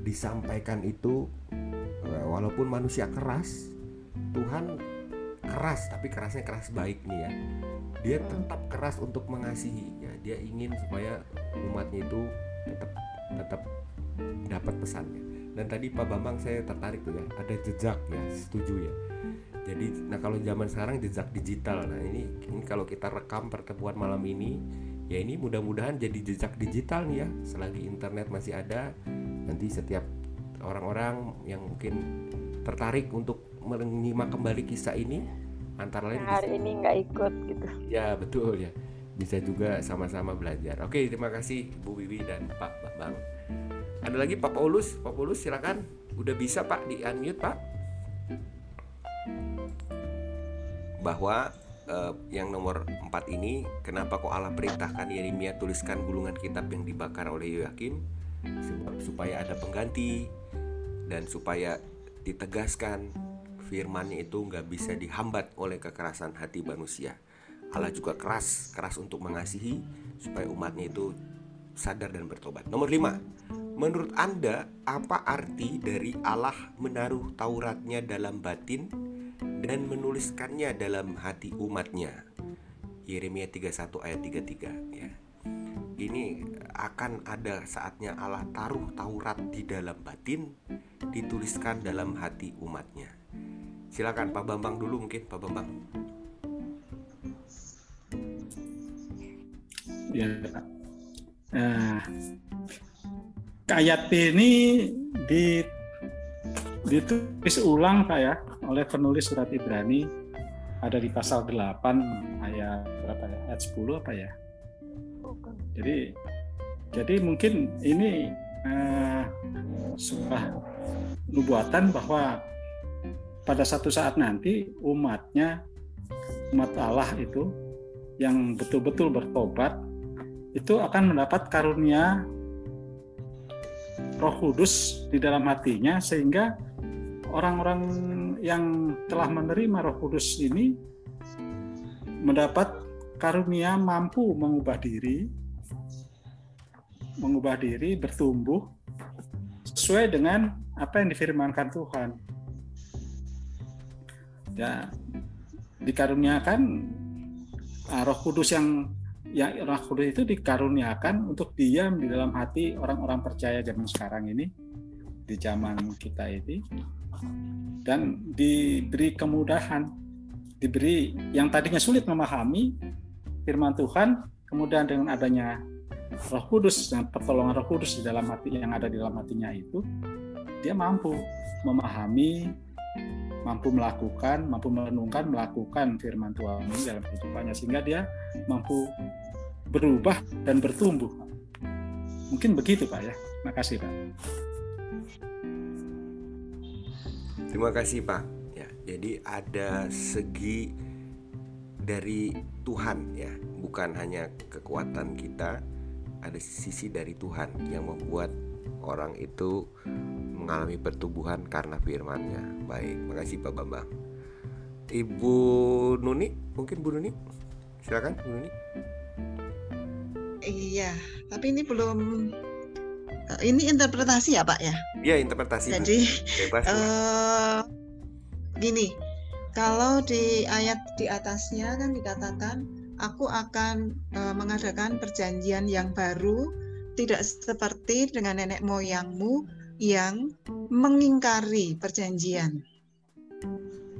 disampaikan itu eh, walaupun manusia keras, Tuhan keras tapi kerasnya keras baik nih ya. Dia tetap keras untuk mengasihi ya. Dia ingin supaya umatnya itu tetap tetap dapat pesannya. Dan tadi Pak Bambang saya tertarik tuh ya, ada jejak ya, setuju ya. Jadi nah kalau zaman sekarang jejak digital. Nah, ini ini kalau kita rekam pertemuan malam ini ya ini mudah-mudahan jadi jejak digital nih ya. Selagi internet masih ada, nanti setiap orang-orang yang mungkin tertarik untuk menyimak kembali kisah ini antara lain bisa-
Hari ini nggak ikut gitu.
Ya betul ya Bisa juga sama-sama belajar Oke terima kasih Bu Wiwi dan Pak Bambang Ada lagi Pak Paulus Pak Paulus silakan Udah bisa Pak di unmute Pak Bahwa eh, yang nomor 4 ini Kenapa kok Allah perintahkan Yeremia tuliskan gulungan kitab yang dibakar oleh Yoyakim? Supaya ada pengganti Dan supaya ditegaskan firmannya itu nggak bisa dihambat oleh kekerasan hati manusia. Allah juga keras, keras untuk mengasihi supaya umatnya itu sadar dan bertobat. Nomor lima, menurut Anda apa arti dari Allah menaruh Tauratnya dalam batin dan menuliskannya dalam hati umatnya? Yeremia 31 ayat 33 ya. Ini akan ada saatnya Allah taruh Taurat di dalam batin, dituliskan dalam hati umatnya. Silakan Pak Bambang dulu mungkin Pak Bambang.
Ya. Nah, ayat ini di, ditulis ulang Pak ya oleh penulis surat Ibrani ada di pasal 8 ayat berapa ya? Ayat 10 apa ya? Jadi jadi mungkin ini eh, sebuah nubuatan bahwa pada satu saat nanti umatnya umat Allah itu yang betul-betul bertobat itu akan mendapat karunia Roh Kudus di dalam hatinya sehingga orang-orang yang telah menerima Roh Kudus ini mendapat karunia mampu mengubah diri mengubah diri bertumbuh sesuai dengan apa yang difirmankan Tuhan. Ya dikaruniakan uh, Roh Kudus yang ya Roh Kudus itu dikaruniakan untuk diam di dalam hati orang-orang percaya zaman sekarang ini di zaman kita ini dan diberi kemudahan diberi yang tadinya sulit memahami firman Tuhan kemudian dengan adanya Roh Kudus dan pertolongan Roh Kudus di dalam hati yang ada di dalam hatinya itu dia mampu memahami mampu melakukan, mampu merenungkan, melakukan firman Tuhan ini dalam kehidupannya sehingga dia mampu berubah dan bertumbuh. Mungkin begitu Pak ya. Terima kasih Pak.
Terima kasih Pak. Ya, jadi ada segi dari Tuhan ya, bukan hanya kekuatan kita, ada sisi dari Tuhan yang membuat orang itu mengalami pertumbuhan karena firman-Nya. Baik, makasih Pak Bambang. Ibu Nuni, mungkin Bu Nuni? Silakan Bu Nuni.
Iya, tapi ini belum ini interpretasi ya Pak ya.
Iya, interpretasi.
Jadi
Bebas. Bu.
eh gini, kalau di ayat di atasnya kan dikatakan aku akan eh, mengadakan perjanjian yang baru tidak seperti dengan nenek moyangmu yang mengingkari perjanjian.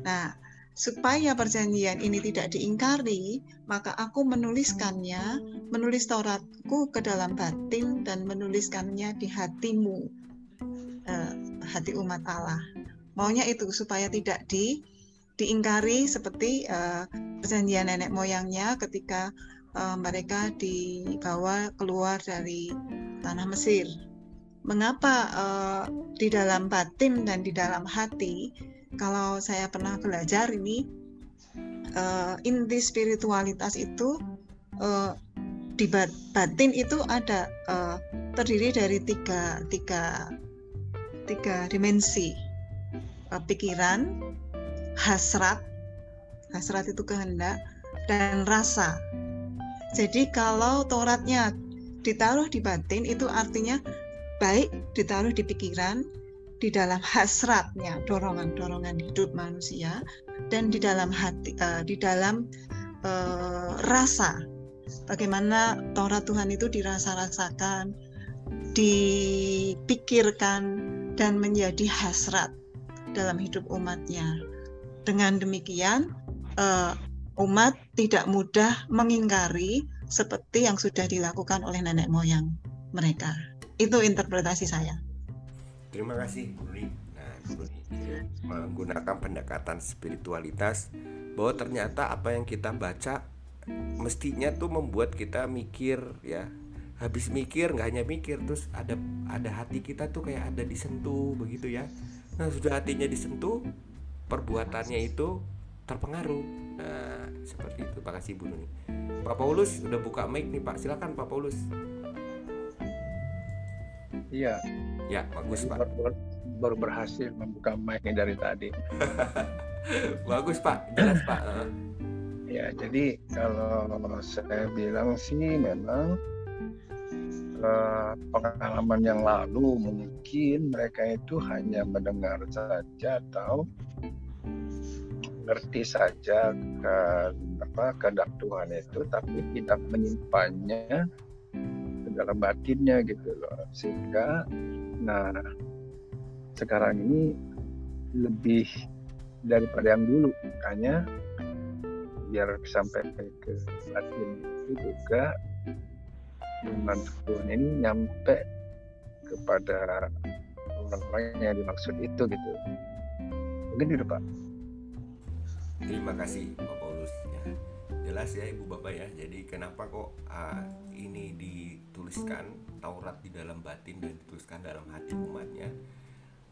Nah, supaya perjanjian ini tidak diingkari, maka aku menuliskannya, menulis Tauratku ke dalam batin dan menuliskannya di hatimu, eh, hati umat Allah. Maunya itu supaya tidak di diingkari seperti eh, perjanjian nenek moyangnya ketika eh, mereka dibawa keluar dari tanah Mesir. Mengapa eh, di dalam batin dan di dalam hati? Kalau saya pernah belajar ini eh, inti spiritualitas itu eh, di bat- batin itu ada eh, terdiri dari tiga tiga tiga dimensi Eh, pikiran, hasrat, hasrat itu kehendak dan rasa. Jadi kalau Tauratnya ditaruh di batin itu artinya baik ditaruh di pikiran, di dalam hasratnya, dorongan-dorongan hidup manusia dan di dalam hati eh, di dalam eh, rasa. Bagaimana Taurat Tuhan itu dirasa-rasakan, dipikirkan dan menjadi hasrat dalam hidup umatnya. Dengan demikian, eh, umat tidak mudah mengingkari seperti yang sudah dilakukan oleh nenek moyang mereka. Itu interpretasi saya.
Terima kasih Bu. Nah, Bu menggunakan pendekatan spiritualitas bahwa ternyata apa yang kita baca mestinya tuh membuat kita mikir ya. Habis mikir nggak hanya mikir terus ada ada hati kita tuh kayak ada disentuh begitu ya. Nah sudah hatinya disentuh perbuatannya itu terpengaruh. Nah seperti itu. Pak kasih Bu Nuni. Pak Paulus udah buka mic nih Pak. Silakan Pak Paulus.
Iya,
ya bagus Pak
baru, baru- berhasil membuka mic dari tadi.
bagus Pak jelas Pak
Ya, jadi kalau saya bilang sih memang eh, pengalaman yang lalu mungkin mereka itu hanya mendengar saja atau ngerti saja ke apa kehendak Tuhan itu, tapi tidak menyimpannya ke dalam batinnya gitu loh. Sehingga, nah sekarang ini lebih daripada yang dulu, makanya biar sampai ke batin itu juga firman Tuhan ini nyampe kepada orang-orang yang dimaksud itu gitu mungkin itu Pak
Terima kasih Pak Paulus ya. Jelas ya Ibu Bapak ya. Jadi kenapa kok ah, ini dituliskan Taurat di dalam batin dan dituliskan dalam hati umatnya?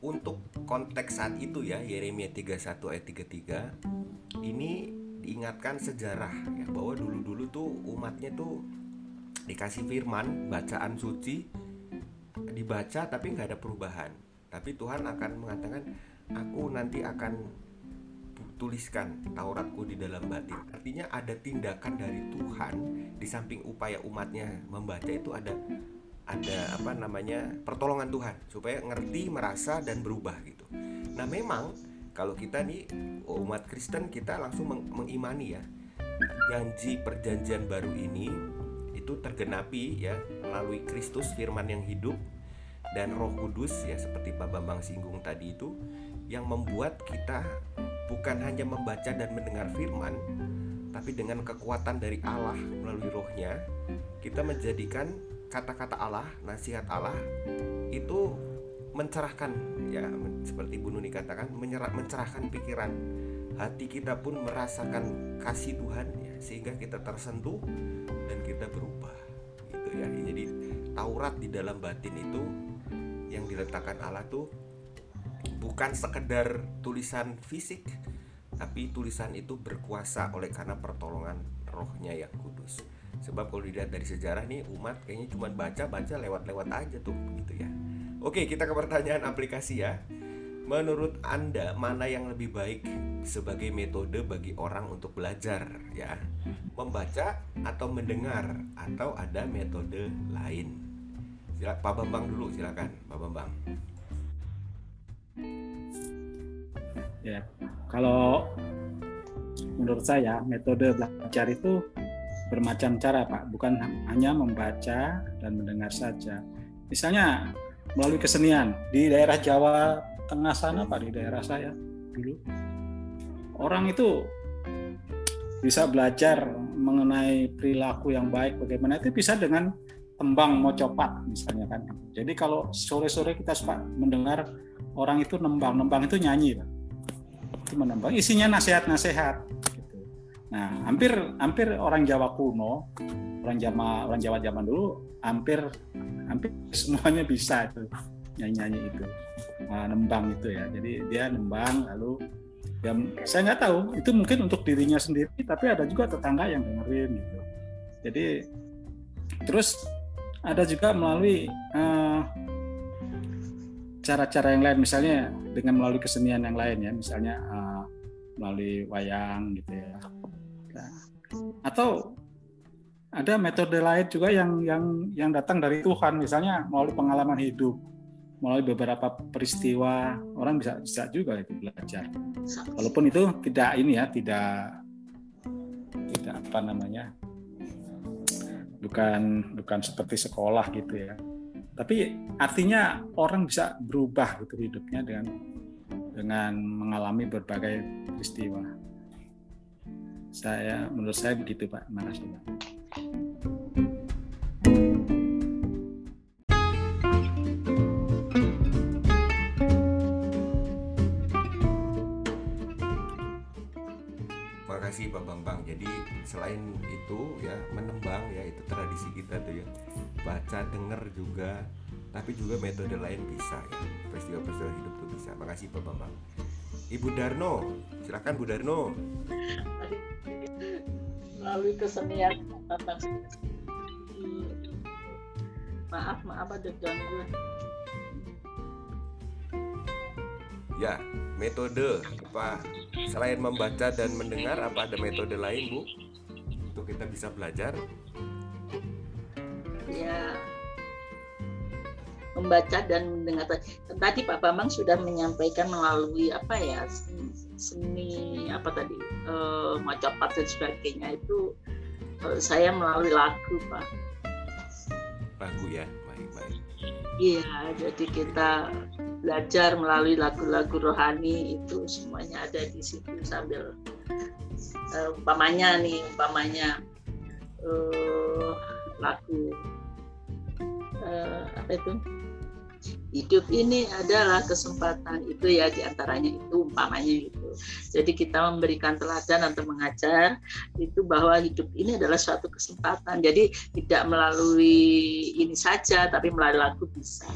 Untuk konteks saat itu ya Yeremia 31 ayat 33 ini diingatkan sejarah ya bahwa dulu-dulu tuh umatnya tuh dikasih firman bacaan suci dibaca tapi nggak ada perubahan tapi Tuhan akan mengatakan aku nanti akan tuliskan Tauratku di dalam batin. Artinya ada tindakan dari Tuhan di samping upaya umatnya membaca itu ada ada apa namanya pertolongan Tuhan supaya ngerti merasa dan berubah gitu. Nah memang kalau kita nih umat Kristen kita langsung meng- mengimani ya. Janji perjanjian baru ini itu tergenapi ya melalui Kristus firman yang hidup dan Roh Kudus ya seperti Pak Bambang singgung tadi itu yang membuat kita bukan hanya membaca dan mendengar firman tapi dengan kekuatan dari Allah melalui rohnya kita menjadikan kata-kata Allah, nasihat Allah itu mencerahkan ya seperti Bu Nuni katakan menyerah, mencerahkan pikiran. Hati kita pun merasakan kasih Tuhan ya sehingga kita tersentuh dan kita berubah gitu ya. Jadi Taurat di dalam batin itu yang diletakkan Allah tuh bukan sekedar tulisan fisik tapi tulisan itu berkuasa oleh karena pertolongan rohnya yang kudus. Sebab kalau dilihat dari sejarah nih umat kayaknya cuma baca-baca lewat-lewat aja tuh gitu ya. Oke kita ke pertanyaan aplikasi ya. Menurut anda mana yang lebih baik sebagai metode bagi orang untuk belajar ya? Membaca atau mendengar atau ada metode lain? Sila, Pak Bambang dulu silakan Pak Bambang
Ya, kalau menurut saya metode belajar itu bermacam cara Pak, bukan hanya membaca dan mendengar saja. Misalnya melalui kesenian di daerah Jawa Tengah sana Pak, di daerah saya dulu. Orang itu bisa belajar mengenai perilaku yang baik bagaimana itu bisa dengan tembang mocopat misalnya kan. Jadi kalau sore-sore kita suka mendengar orang itu nembang, nembang itu nyanyi itu menembang isinya nasihat-nasihat gitu. Nah, hampir hampir orang Jawa kuno, orang Jawa orang Jawa zaman dulu hampir hampir semuanya bisa itu nyanyi-nyanyi itu. Nah, nembang itu ya. Jadi dia nembang lalu ya saya nggak tahu itu mungkin untuk dirinya sendiri tapi ada juga tetangga yang dengerin gitu. Jadi terus ada juga melalui eh, cara-cara yang lain misalnya dengan melalui kesenian yang lain ya misalnya uh, melalui wayang gitu ya. Atau ada metode lain juga yang yang yang datang dari Tuhan misalnya melalui pengalaman hidup melalui beberapa peristiwa orang bisa bisa juga itu belajar. Walaupun itu tidak ini ya tidak tidak apa namanya bukan bukan seperti sekolah gitu ya tapi artinya orang bisa berubah gitu hidupnya dengan dengan mengalami berbagai peristiwa. Saya menurut saya begitu Pak. Terima kasih Pak.
Makasih Pak Bambang. Jadi selain itu ya menembang ya itu tradisi kita tuh ya. Baca, denger juga, tapi juga metode lain bisa ya. Peristiwa-peristiwa hidup tuh bisa. Makasih Pak Bambang. Ibu Darno, silakan Bu Darno.
melalui kesenian maaf maaf ada gangguan
Ya, metode. Apa? Selain membaca dan mendengar apa ada metode lain Bu? Untuk kita bisa belajar?
ya. Membaca dan mendengar. Tadi Pak Bambang sudah menyampaikan melalui apa ya seni, seni apa tadi eh, macapat dan sebagainya. Itu eh, saya melalui lagu Pak.
Lagu ya, baik baik.
iya jadi kita belajar melalui lagu-lagu rohani itu semuanya ada di situ sambil eh, umpamanya nih umpamanya eh, lagu eh, apa itu? Hidup ini adalah kesempatan itu ya di antaranya itu umpamanya itu jadi kita memberikan teladan atau mengajar itu bahwa hidup ini adalah suatu kesempatan. Jadi tidak melalui ini saja tapi melalui lagu bisa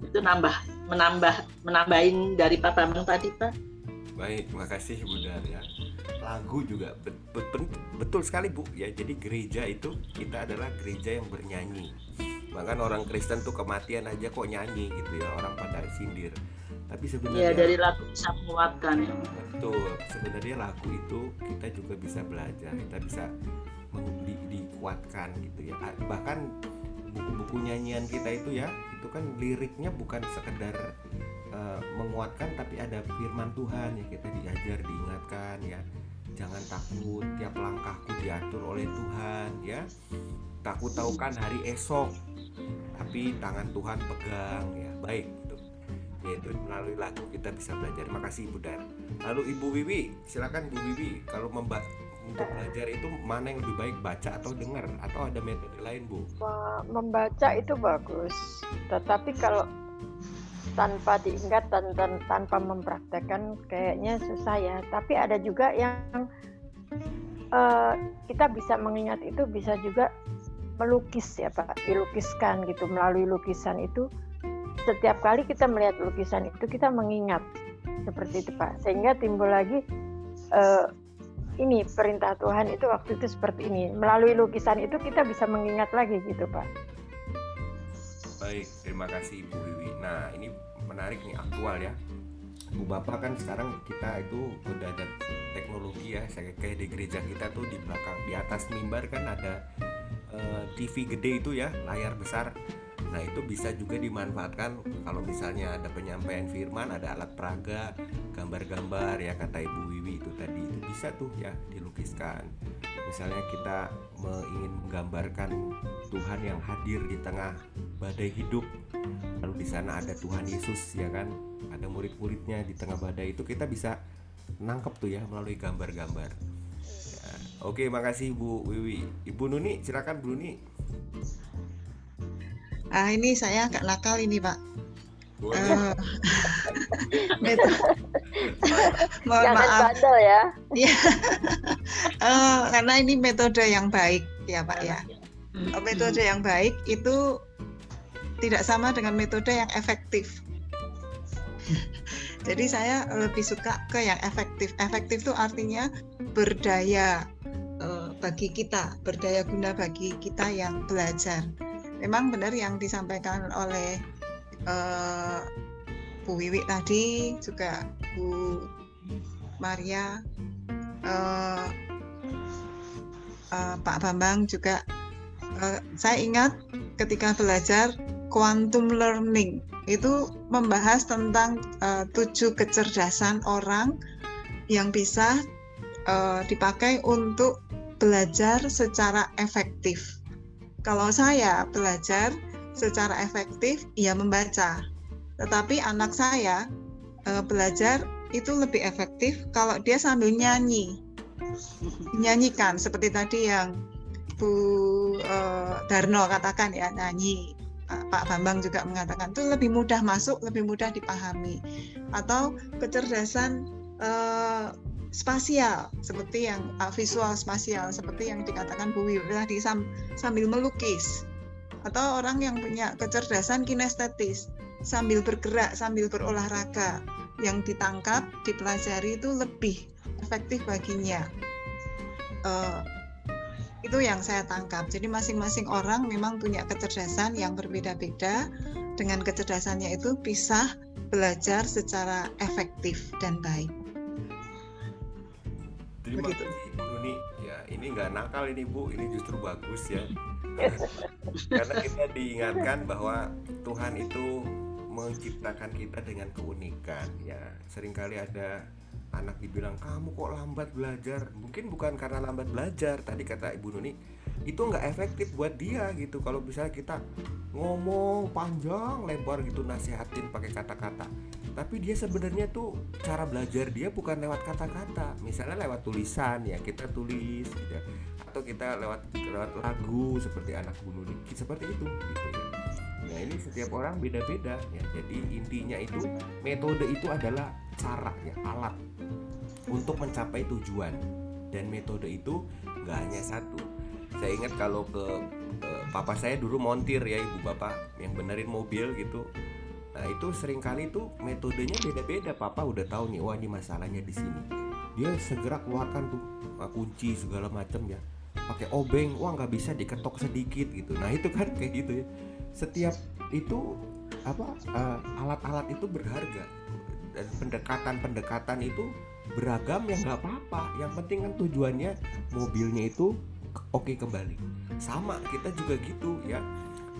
itu nambah menambah menambahin dari Pak Bambang tadi Pak
Baik, makasih Bu Dar ya. Lagu juga bet- bet- bet- betul sekali Bu ya. Jadi gereja itu kita adalah gereja yang bernyanyi. Bahkan orang Kristen tuh kematian aja kok nyanyi gitu ya. Orang pada sindir. Tapi
ya
sebenarnya
dari lagu bisa menguatkan ya
betul. Sebenarnya lagu itu kita juga bisa belajar. Kita bisa di- dikuatkan gitu ya. Ah, Bahkan buku-buku nyanyian kita itu ya, itu kan liriknya bukan sekedar eh, menguatkan tapi ada firman Tuhan ya kita diajar diingatkan ya. Jangan takut tiap langkahku diatur oleh Tuhan ya. Takut tahu kan hari esok tapi tangan Tuhan pegang ya. Baik gitu. Yaitu melalui lagu kita bisa belajar. Makasih Ibu Dar lalu Ibu Wiwi silakan Bu Wiwi kalau memba untuk belajar itu mana yang lebih baik baca atau dengar? Atau ada metode lain Bu?
Me- membaca itu bagus. Tetapi kalau tanpa diingat dan, dan tanpa mempraktekkan kayaknya susah ya. Tapi ada juga yang eh, kita bisa mengingat itu bisa juga melukis ya Pak. Dilukiskan gitu. Melalui lukisan itu setiap kali kita melihat lukisan itu kita mengingat. Seperti itu Pak. Sehingga timbul lagi eh, ini perintah Tuhan itu waktu itu seperti ini melalui lukisan itu kita bisa mengingat lagi gitu Pak
Baik, terima kasih Ibu Wiwi. Nah, ini menarik nih aktual ya. Bu Bapak kan sekarang kita itu udah ada teknologi ya. Saya kayak di gereja kita tuh di belakang di atas mimbar kan ada eh, TV gede itu ya, layar besar. Nah, itu bisa juga dimanfaatkan kalau misalnya ada penyampaian firman, ada alat peraga, gambar-gambar ya kata Ibu Wiwi itu tadi. Itu bisa tuh ya dilukiskan. Misalnya kita ingin menggambarkan Tuhan yang hadir di tengah badai hidup lalu di sana ada Tuhan Yesus ya kan ada murid-muridnya di tengah badai itu kita bisa nangkep tuh ya melalui gambar-gambar Ya, oke makasih Bu Wiwi Ibu Nuni silakan Bu Nuni
Ah ini saya agak nakal ini Pak.
boleh
Eh, metode, mohon
jangan
maaf.
bandel ya
Eh, karena ini metode yang baik ya Pak ya. Eh, Metode yang baik itu tidak sama dengan metode yang efektif. Jadi saya lebih suka ke yang efektif. Efektif itu artinya berdaya eh, bagi kita, berdaya guna bagi kita yang belajar. Memang benar yang disampaikan oleh eh, Bu Wiwi tadi juga Bu Maria eh, eh, Pak Bambang juga eh, saya ingat ketika belajar quantum learning itu membahas tentang eh, tujuh kecerdasan orang yang bisa eh, dipakai untuk belajar secara efektif. Kalau saya belajar secara efektif, ya membaca. Tetapi anak saya eh, belajar itu lebih efektif kalau dia sambil nyanyi. Nyanyikan seperti tadi yang Bu eh, Darno katakan ya nyanyi. Pak Pak Bambang juga mengatakan itu lebih mudah masuk lebih mudah dipahami. Atau kecerdasan eh, spasial seperti yang eh, visual spasial seperti yang dikatakan Bu Wiwi tadi sam- sambil melukis atau orang yang punya kecerdasan kinestetis sambil bergerak sambil berolahraga yang ditangkap dipelajari itu lebih efektif baginya Eh, itu yang saya tangkap. Jadi masing-masing orang memang punya kecerdasan yang berbeda-beda. Dengan kecerdasannya itu bisa belajar secara efektif dan baik.
Terima
Begitu.
kasih Bu Nuni. Ya, ini nggak nakal ini Bu, ini justru bagus ya. Karena kita diingatkan bahwa Tuhan itu menciptakan kita dengan keunikan ya. Seringkali ada anak dibilang kamu kok lambat belajar. Mungkin bukan karena lambat belajar. Tadi kata Ibu Nuni itu nggak efektif buat dia gitu. Kalau misalnya kita ngomong panjang lebar gitu nasihatin pakai kata-kata. Tapi dia sebenarnya tuh cara belajar dia bukan lewat kata-kata. Misalnya lewat tulisan ya kita tulis gitu ya. atau kita lewat lewat lagu seperti anak bunuh dikit seperti itu gitu ya. Nah ini setiap orang beda-beda ya. Jadi intinya itu metode itu adalah cara ya alat untuk mencapai tujuan. Dan metode itu nggak hanya satu saya ingat kalau ke eh, papa saya dulu montir ya ibu bapak yang benerin mobil gitu Nah itu sering kali tuh metodenya beda-beda. Papa udah tahu nih, wah ini masalahnya di sini. Dia segera keluarkan tuh uh, kunci segala macam ya. Pakai obeng, wah nggak bisa diketok sedikit gitu. Nah itu kan kayak gitu ya. Setiap itu apa uh, alat-alat itu berharga dan pendekatan-pendekatan itu beragam ya nggak apa-apa. Yang penting kan tujuannya mobilnya itu oke kembali. Sama kita juga gitu ya.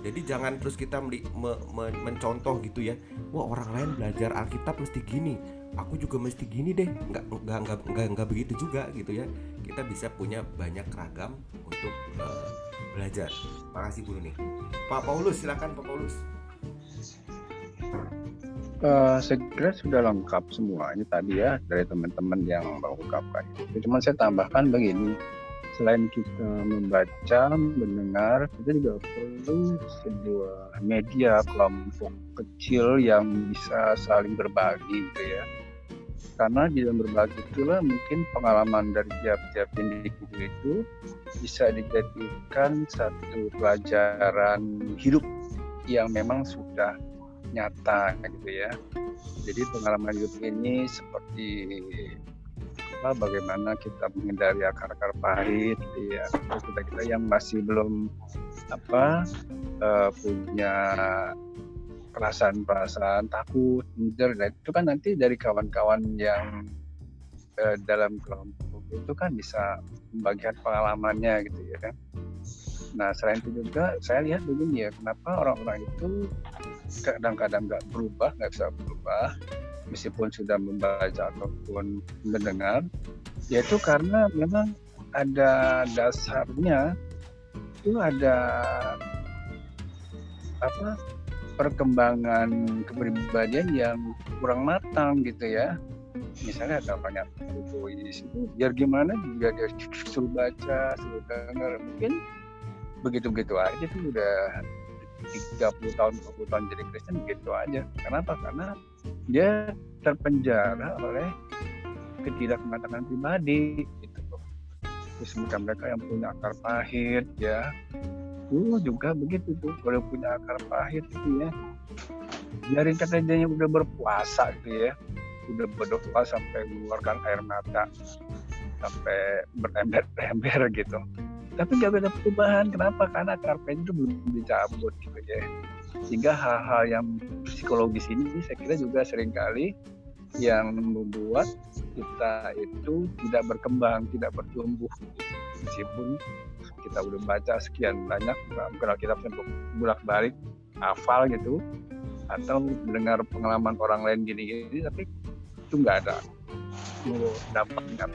Jadi jangan terus kita me, me, mencontoh gitu ya. Wah orang lain belajar Alkitab mesti gini. Aku juga mesti gini deh. Nggak nggak nggak nggak, nggak begitu juga gitu ya. Kita bisa punya banyak ragam untuk uh, belajar. Makasih Bu nih Pak Paulus silakan Pak Paulus.
Uh, saya kira sudah lengkap semuanya tadi ya dari teman-teman yang mengungkapkan itu. Cuma saya tambahkan begini, selain kita membaca, mendengar, kita juga perlu sebuah media kelompok kecil yang bisa saling berbagi gitu ya. Karena di dalam berbagi itulah mungkin pengalaman dari tiap-tiap individu itu bisa dijadikan satu pelajaran hidup yang memang sudah nyata gitu ya. Jadi pengalaman hidup ini seperti apa bagaimana kita menghindari akar-akar pahit ya. Kita kita yang masih belum apa uh, punya perasaan-perasaan takut, minder, dan itu kan nanti dari kawan-kawan yang uh, dalam kelompok itu kan bisa membagikan pengalamannya gitu ya. Nah selain itu juga saya lihat begini ya, kenapa orang-orang itu kadang-kadang nggak berubah, nggak bisa berubah, meskipun sudah membaca ataupun mendengar, yaitu karena memang ada dasarnya itu ada apa perkembangan kepribadian yang kurang matang gitu ya. Misalnya ada banyak puisi itu biar gimana juga dia suruh baca suruh dengar mungkin begitu-begitu aja tuh udah 30 tahun 40 tahun jadi Kristen begitu aja. Kenapa? Karena dia terpenjara oleh ketidakmatangan pribadi gitu. Terus mereka mereka yang punya akar pahit ya. Dulu juga begitu tuh kalau punya akar pahit gitu ya. Biarin kata dia udah berpuasa gitu ya. Udah berdoa sampai mengeluarkan air mata sampai berember-ember gitu. Tapi gak ada perubahan. Kenapa? Karena akar pahit itu belum dicabut gitu ya sehingga hal-hal yang psikologis ini saya kira juga sering kali yang membuat kita itu tidak berkembang, tidak bertumbuh. Meskipun kita udah baca sekian banyak bukan kita bolak balik hafal gitu atau mendengar pengalaman orang lain gini-gini tapi itu nggak ada dampaknya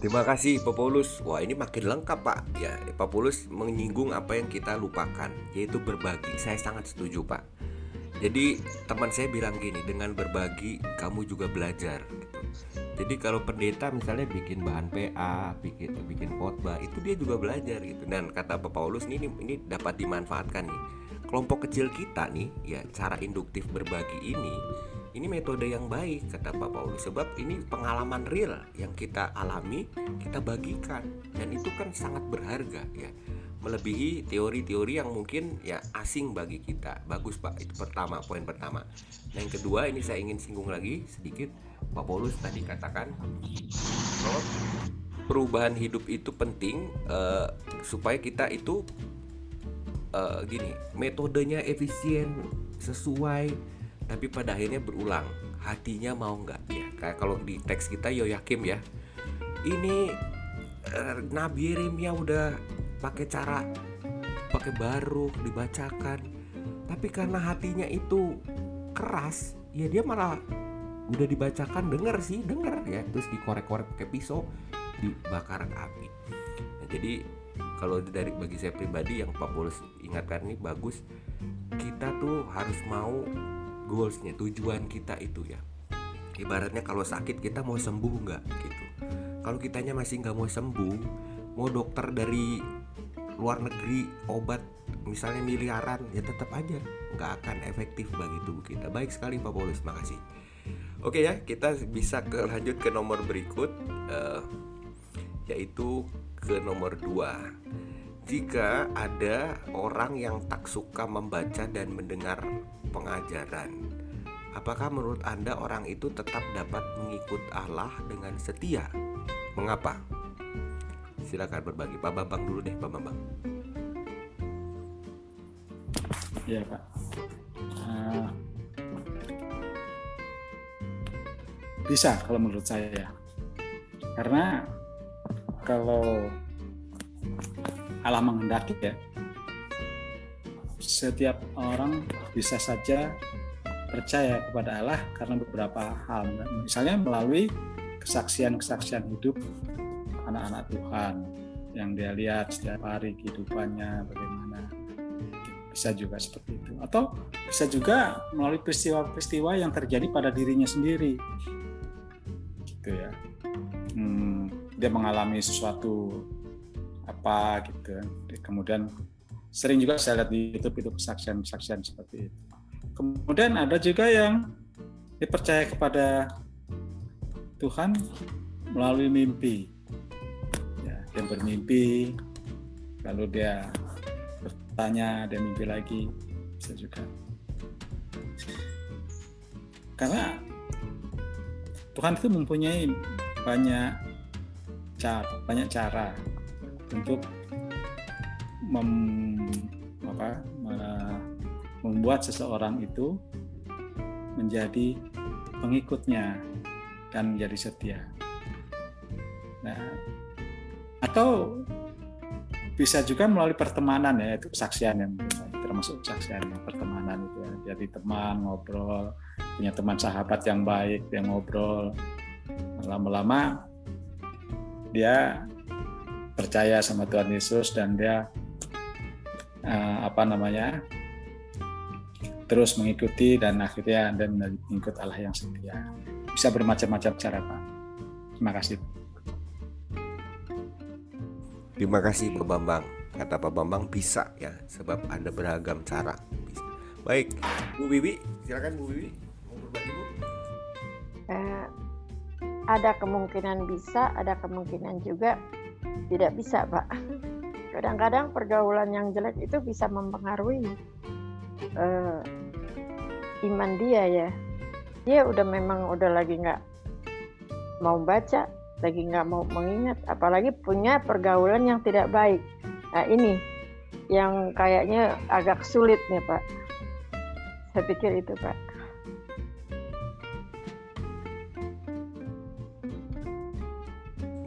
Terima kasih Pak Paulus. Wah ini makin lengkap Pak. Ya Pak Paulus menyinggung apa yang kita lupakan, yaitu berbagi. Saya sangat setuju Pak. Jadi teman saya bilang gini, dengan berbagi kamu juga belajar. Gitu. Jadi kalau pendeta misalnya bikin bahan PA, bikin bikin khotbah, itu dia juga belajar gitu. Dan kata Pak Paulus ini ini dapat dimanfaatkan nih. Kelompok kecil kita nih, ya cara induktif berbagi ini ini metode yang baik kata Pak Paulus sebab ini pengalaman real yang kita alami kita bagikan. Dan itu kan sangat berharga ya. Melebihi teori-teori yang mungkin ya asing bagi kita. Bagus Pak itu pertama poin pertama. Nah, yang kedua ini saya ingin singgung lagi sedikit. Pak Paulus tadi katakan bahwa perubahan hidup itu penting uh, supaya kita itu uh, gini metodenya efisien sesuai tapi pada akhirnya berulang. Hatinya mau nggak? Ya kayak kalau di teks kita yo yakin ya. Ini uh, Nabi Yeremia udah pakai cara pakai baru dibacakan. Tapi karena hatinya itu keras ya dia malah udah dibacakan denger sih denger ya. Terus dikorek-korek pakai pisau dibakaran api. Nah, jadi kalau dari bagi saya pribadi yang Pak Paulus ingatkan ini bagus. Kita tuh harus mau goalsnya tujuan kita itu ya. Ibaratnya kalau sakit kita mau sembuh nggak gitu. Kalau kitanya masih nggak mau sembuh mau dokter dari luar negeri obat misalnya miliaran ya tetap aja nggak akan efektif bagi tubuh kita. Baik sekali Pak Paulus. Makasih. Oke ya kita bisa ke lanjut ke nomor berikut uh, yaitu ke nomor 2 jika ada orang yang tak suka membaca dan mendengar pengajaran apakah menurut Anda orang itu tetap dapat mengikut Allah dengan setia? Mengapa? Silakan berbagi. Pak Bambang dulu deh Pak Bambang.
Iya Pak. Uh, bisa kalau menurut saya. Karena kalau Allah menghendaki ya, setiap orang bisa saja percaya kepada Allah karena beberapa hal. Misalnya melalui kesaksian-kesaksian hidup anak-anak Tuhan yang dia lihat setiap hari kehidupannya bagaimana. Bisa juga seperti itu. Atau bisa juga melalui peristiwa-peristiwa yang terjadi pada dirinya sendiri. Gitu ya. Hmm, dia mengalami sesuatu apa gitu. Kemudian sering juga saya lihat di YouTube itu kesaksian-kesaksian seperti itu. Kemudian ada juga yang dipercaya kepada Tuhan melalui mimpi. Ya, dia bermimpi lalu dia tanya dan mimpi lagi. Bisa juga. Karena Tuhan itu mempunyai banyak cara banyak cara untuk mem, apa, membuat seseorang itu menjadi pengikutnya dan menjadi setia. Nah, atau bisa juga melalui pertemanan ya itu kesaksian yang termasuk kesaksian pertemanan itu ya jadi teman ngobrol punya teman sahabat yang baik yang ngobrol lama-lama dia percaya sama Tuhan Yesus dan dia uh, apa namanya terus mengikuti dan akhirnya dan mengikut Allah yang setia bisa bermacam-macam cara Pak terima kasih
Terima kasih Pak Bambang. Kata Pak Bambang bisa ya, sebab ada beragam cara. Bisa. Baik, Bu Bibi, silakan Bu Bibi mau berbagi Bu.
Eh, ada kemungkinan bisa, ada kemungkinan juga tidak bisa, Pak. Kadang-kadang pergaulan yang jelek itu bisa mempengaruhi eh, iman dia ya. Dia udah memang udah lagi nggak mau baca, lagi nggak mau mengingat, apalagi punya pergaulan yang tidak baik. Nah ini yang kayaknya agak sulit nih Pak. Saya pikir itu Pak.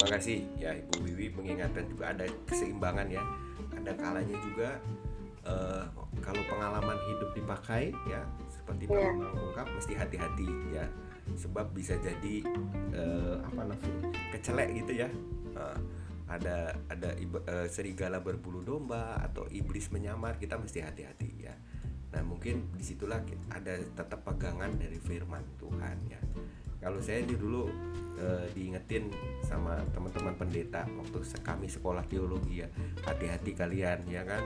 Terima kasih. Ya Ibu Wiwi mengingatkan juga ada keseimbangan ya. Ada kalanya juga uh, kalau pengalaman hidup dipakai ya seperti Pak yeah. ungkap mesti hati-hati ya. Sebab bisa jadi uh, apa namanya kecelek gitu ya. Uh, ada ada uh, serigala berbulu domba atau iblis menyamar kita mesti hati-hati ya. Nah mungkin di situlah ada tetap pegangan dari firman Tuhan ya kalau saya di dulu uh, diingetin sama teman-teman pendeta waktu kami sekolah teologi ya. Hati-hati kalian ya kan?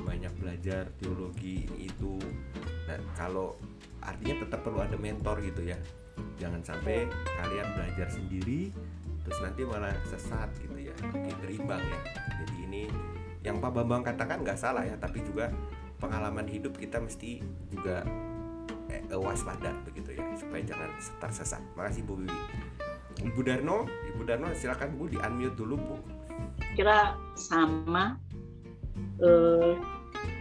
Banyak belajar teologi itu. Nah kalau artinya tetap perlu ada mentor gitu ya. Jangan sampai kalian belajar sendiri terus nanti malah sesat gitu ya. Mungkin berimbang ya. Jadi ini yang Pak Bambang katakan nggak salah ya tapi juga pengalaman hidup kita mesti juga eh, waspada begitu ya supaya jangan tersesat. Makasih Bu Bibi Ibu Darno? Ibu Darno silakan Bu di unmute dulu Bu.
Kira sama eh,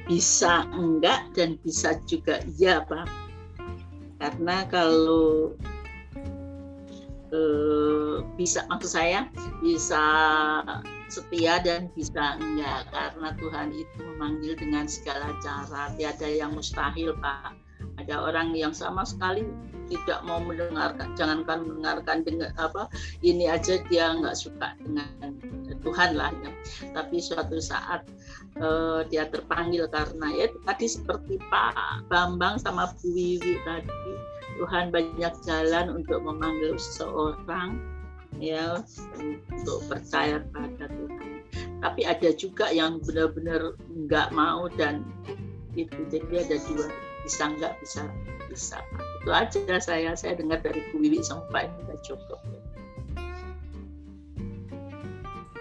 bisa enggak dan bisa juga iya Pak. Karena kalau eh, bisa maksud saya bisa setia dan bisa enggak. Karena Tuhan itu memanggil dengan segala cara. Tiada yang mustahil Pak ada orang yang sama sekali tidak mau mendengarkan jangankan mendengarkan dengan apa ini aja dia nggak suka dengan Tuhan lah ya. tapi suatu saat uh, dia terpanggil karena ya tadi seperti Pak Bambang sama Bu Wiwi tadi Tuhan banyak jalan untuk memanggil seseorang ya untuk percaya pada Tuhan tapi ada juga yang benar-benar nggak mau dan itu jadi ada dua bisa nggak? Bisa bisa. Itu aja saya saya dengar dari Bu Wiwi sampai sudah cukup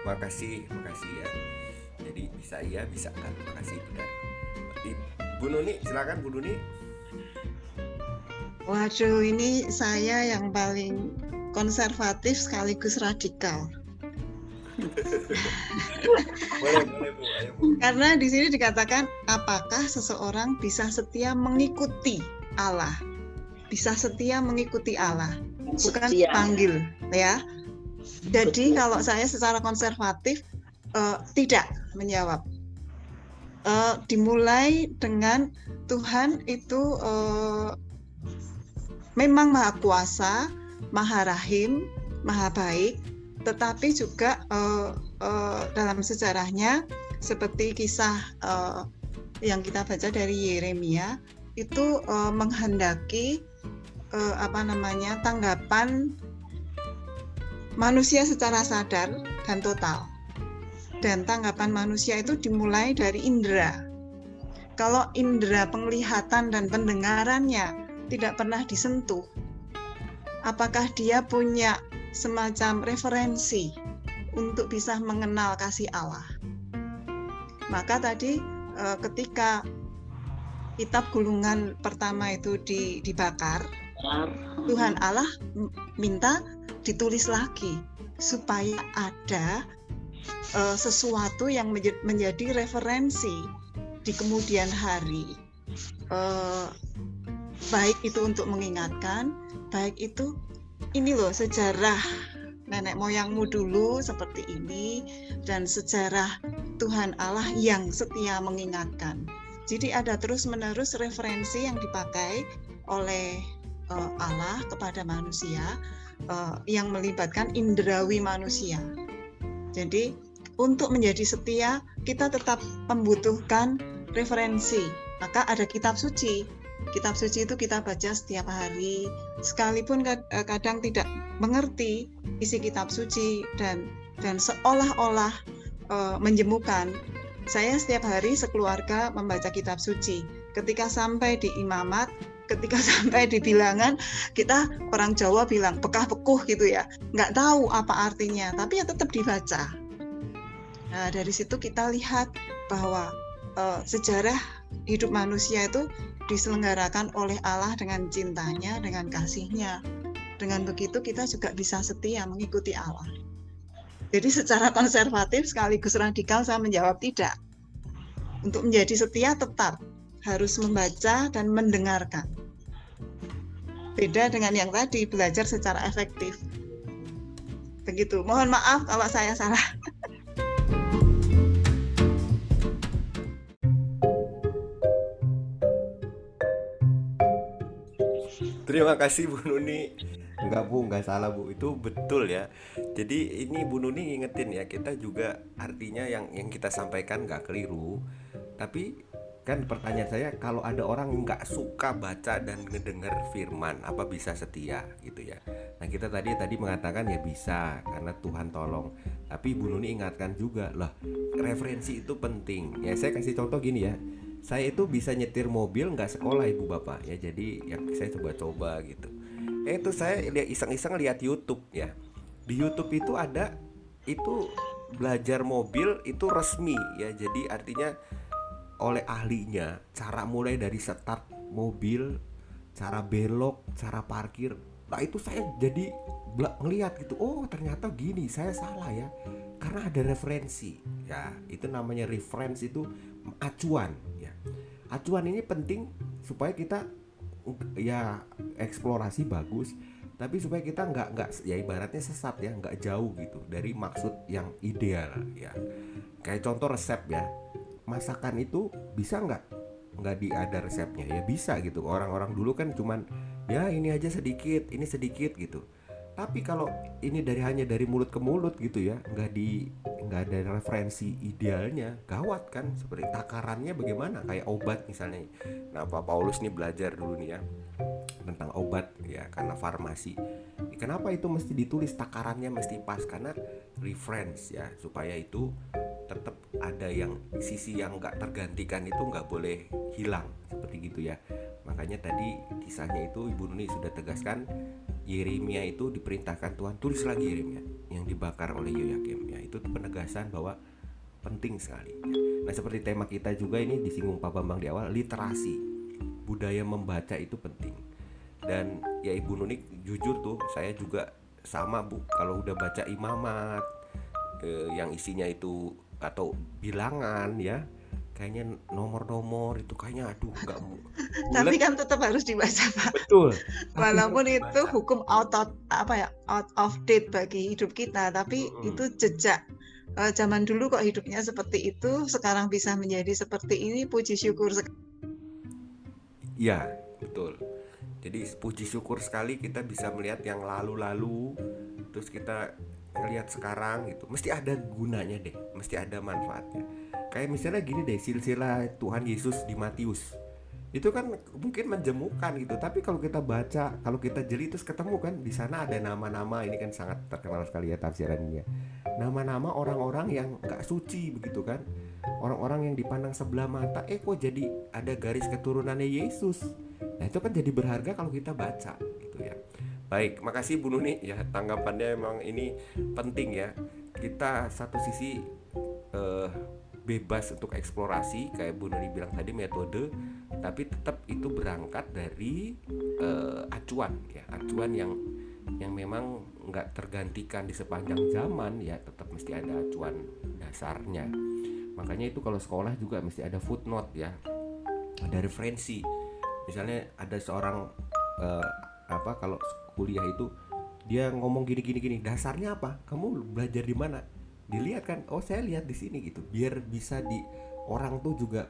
makasih makasih ya. Jadi bisa iya bisa kan makasih benar. Bu Nuni silakan Bu Nuni.
Waduh, ini saya yang paling konservatif sekaligus radikal.
Boleh boleh Bu ayo Bu
Karena di sini dikatakan apakah seseorang bisa setia mengikuti Allah? Bisa setia mengikuti Allah, bukan
Setia.
panggil, ya. Jadi kalau saya secara konservatif eh, tidak menjawab. Eh, dimulai dengan Tuhan itu eh, memang maha kuasa, maha rahim, maha baik, tetapi juga eh, eh, dalam sejarahnya seperti kisah eh, yang kita baca dari Yeremia itu eh, menghendaki eh, apa namanya tanggapan manusia secara sadar dan total. Dan tanggapan manusia itu dimulai dari indera. Kalau indera penglihatan dan pendengarannya tidak pernah disentuh, apakah dia punya semacam referensi untuk bisa mengenal kasih Allah? Maka tadi eh, ketika kitab gulungan pertama itu di- dibakar, Tuhan Allah minta ditulis lagi supaya ada eh, sesuatu yang menjadi referensi di kemudian hari. Eh, baik itu untuk mengingatkan, baik itu ini loh sejarah nenek moyangmu dulu seperti ini dan sejarah Tuhan Allah yang setia mengingatkan. Jadi ada terus-menerus referensi yang dipakai oleh eh, Allah kepada manusia eh, yang melibatkan indrawi manusia. Jadi untuk menjadi setia kita tetap membutuhkan referensi. Maka ada kitab suci. Kitab suci itu kita baca setiap hari. Sekalipun eh, kadang tidak mengerti isi kitab suci dan dan seolah-olah eh, menjemukan. Saya setiap hari sekeluarga membaca kitab suci. Ketika sampai di imamat, ketika sampai di bilangan, kita orang Jawa bilang bekah bekuh gitu ya. Nggak tahu apa artinya, tapi ya tetap dibaca. Nah, dari situ kita lihat bahwa eh, sejarah hidup manusia itu diselenggarakan oleh Allah dengan cintanya, dengan kasihnya. Dengan begitu kita juga bisa setia mengikuti Allah. Jadi secara konservatif sekaligus radikal saya menjawab tidak. Untuk menjadi setia tetap harus membaca dan mendengarkan. Beda dengan yang tadi belajar secara efektif. Begitu. Mohon maaf kalau saya salah.
Terima kasih Bu Nuni. Enggak Bu, enggak salah Bu. Itu betul ya. Jadi ini Bu Nuni ngingetin ya, kita juga artinya yang yang kita sampaikan nggak keliru. Tapi kan pertanyaan saya kalau ada orang yang nggak suka baca dan ngedenger firman, apa bisa setia gitu ya? Nah kita tadi tadi mengatakan ya bisa karena Tuhan tolong. Tapi Bu Nuni ingatkan juga lah referensi itu penting. Ya saya kasih contoh gini ya saya itu bisa nyetir mobil nggak sekolah ibu bapak ya. Jadi ya saya coba-coba gitu. Eh itu saya iseng-iseng lihat YouTube ya. Di YouTube itu ada itu belajar mobil itu resmi ya. Jadi artinya oleh ahlinya cara mulai dari start mobil cara belok cara parkir. Nah itu saya jadi ngeliat gitu oh ternyata gini saya salah ya. Karena ada referensi. Ya itu namanya reference itu acuan acuan ini penting supaya kita ya eksplorasi bagus tapi supaya kita nggak nggak ya ibaratnya sesat ya nggak jauh gitu dari maksud yang ideal ya. Kayak contoh resep ya masakan itu bisa nggak nggak di ada resepnya? Ya bisa gitu orang-orang dulu kan cuman ya ini aja sedikit ini sedikit gitu tapi kalau ini dari hanya dari mulut ke mulut gitu ya nggak di nggak ada referensi idealnya gawat kan? Seperti takarannya bagaimana? Kayak obat misalnya. Nah Pak Paulus nih belajar dulu nih ya tentang obat ya karena farmasi. Kenapa itu mesti ditulis takarannya mesti pas? Karena reference ya supaya itu tetap ada yang sisi yang nggak tergantikan itu nggak boleh hilang. Seperti gitu ya. Makanya tadi kisahnya itu Ibu Nuni sudah tegaskan Yeremia itu diperintahkan Tuhan tulis lagi Yeremia yang dibakar oleh Yoyakim. Ya itu penegasan bahwa penting sekali. Nah seperti tema kita juga ini disinggung Pak Bambang di awal literasi. Budaya membaca itu penting. Dan ya Ibu Nunik jujur tuh saya juga sama Bu. Kalau udah baca imamat eh, yang isinya itu atau bilangan ya kayaknya nomor-nomor itu kayaknya aduh nggak mau
tapi kan tetap harus dibaca pak
betul
walaupun itu hukum out of apa ya out of date bagi hidup kita tapi
Mm-mm.
itu jejak Eh, zaman dulu kok hidupnya seperti itu sekarang bisa menjadi seperti ini puji syukur
Iya, betul. Jadi puji syukur sekali kita bisa melihat yang lalu-lalu, terus kita ngelihat sekarang gitu. Mesti ada gunanya deh, mesti ada manfaatnya. Kayak misalnya gini deh, silsilah Tuhan Yesus di Matius. Itu kan mungkin menjemukan gitu, tapi kalau kita baca, kalau kita jeli terus ketemu kan di sana ada nama-nama ini kan sangat terkenal sekali ya tafsiran ini ya. Nama-nama orang-orang yang nggak suci begitu kan orang-orang yang dipandang sebelah mata eh kok jadi ada garis keturunannya Yesus nah itu kan jadi berharga kalau kita baca gitu ya baik makasih Bu Nuni ya tanggapannya emang ini penting ya kita satu sisi eh, bebas untuk eksplorasi kayak Bu Nuni bilang tadi metode tapi tetap itu berangkat dari eh, acuan ya. Acuan yang yang memang nggak tergantikan di sepanjang zaman ya tetap mesti ada acuan dasarnya. Makanya itu kalau sekolah juga mesti ada footnote ya. Ada referensi. Misalnya ada seorang eh, apa kalau kuliah itu dia ngomong gini gini gini dasarnya apa? Kamu belajar di mana dilihat kan oh saya lihat di sini gitu biar bisa di orang tuh juga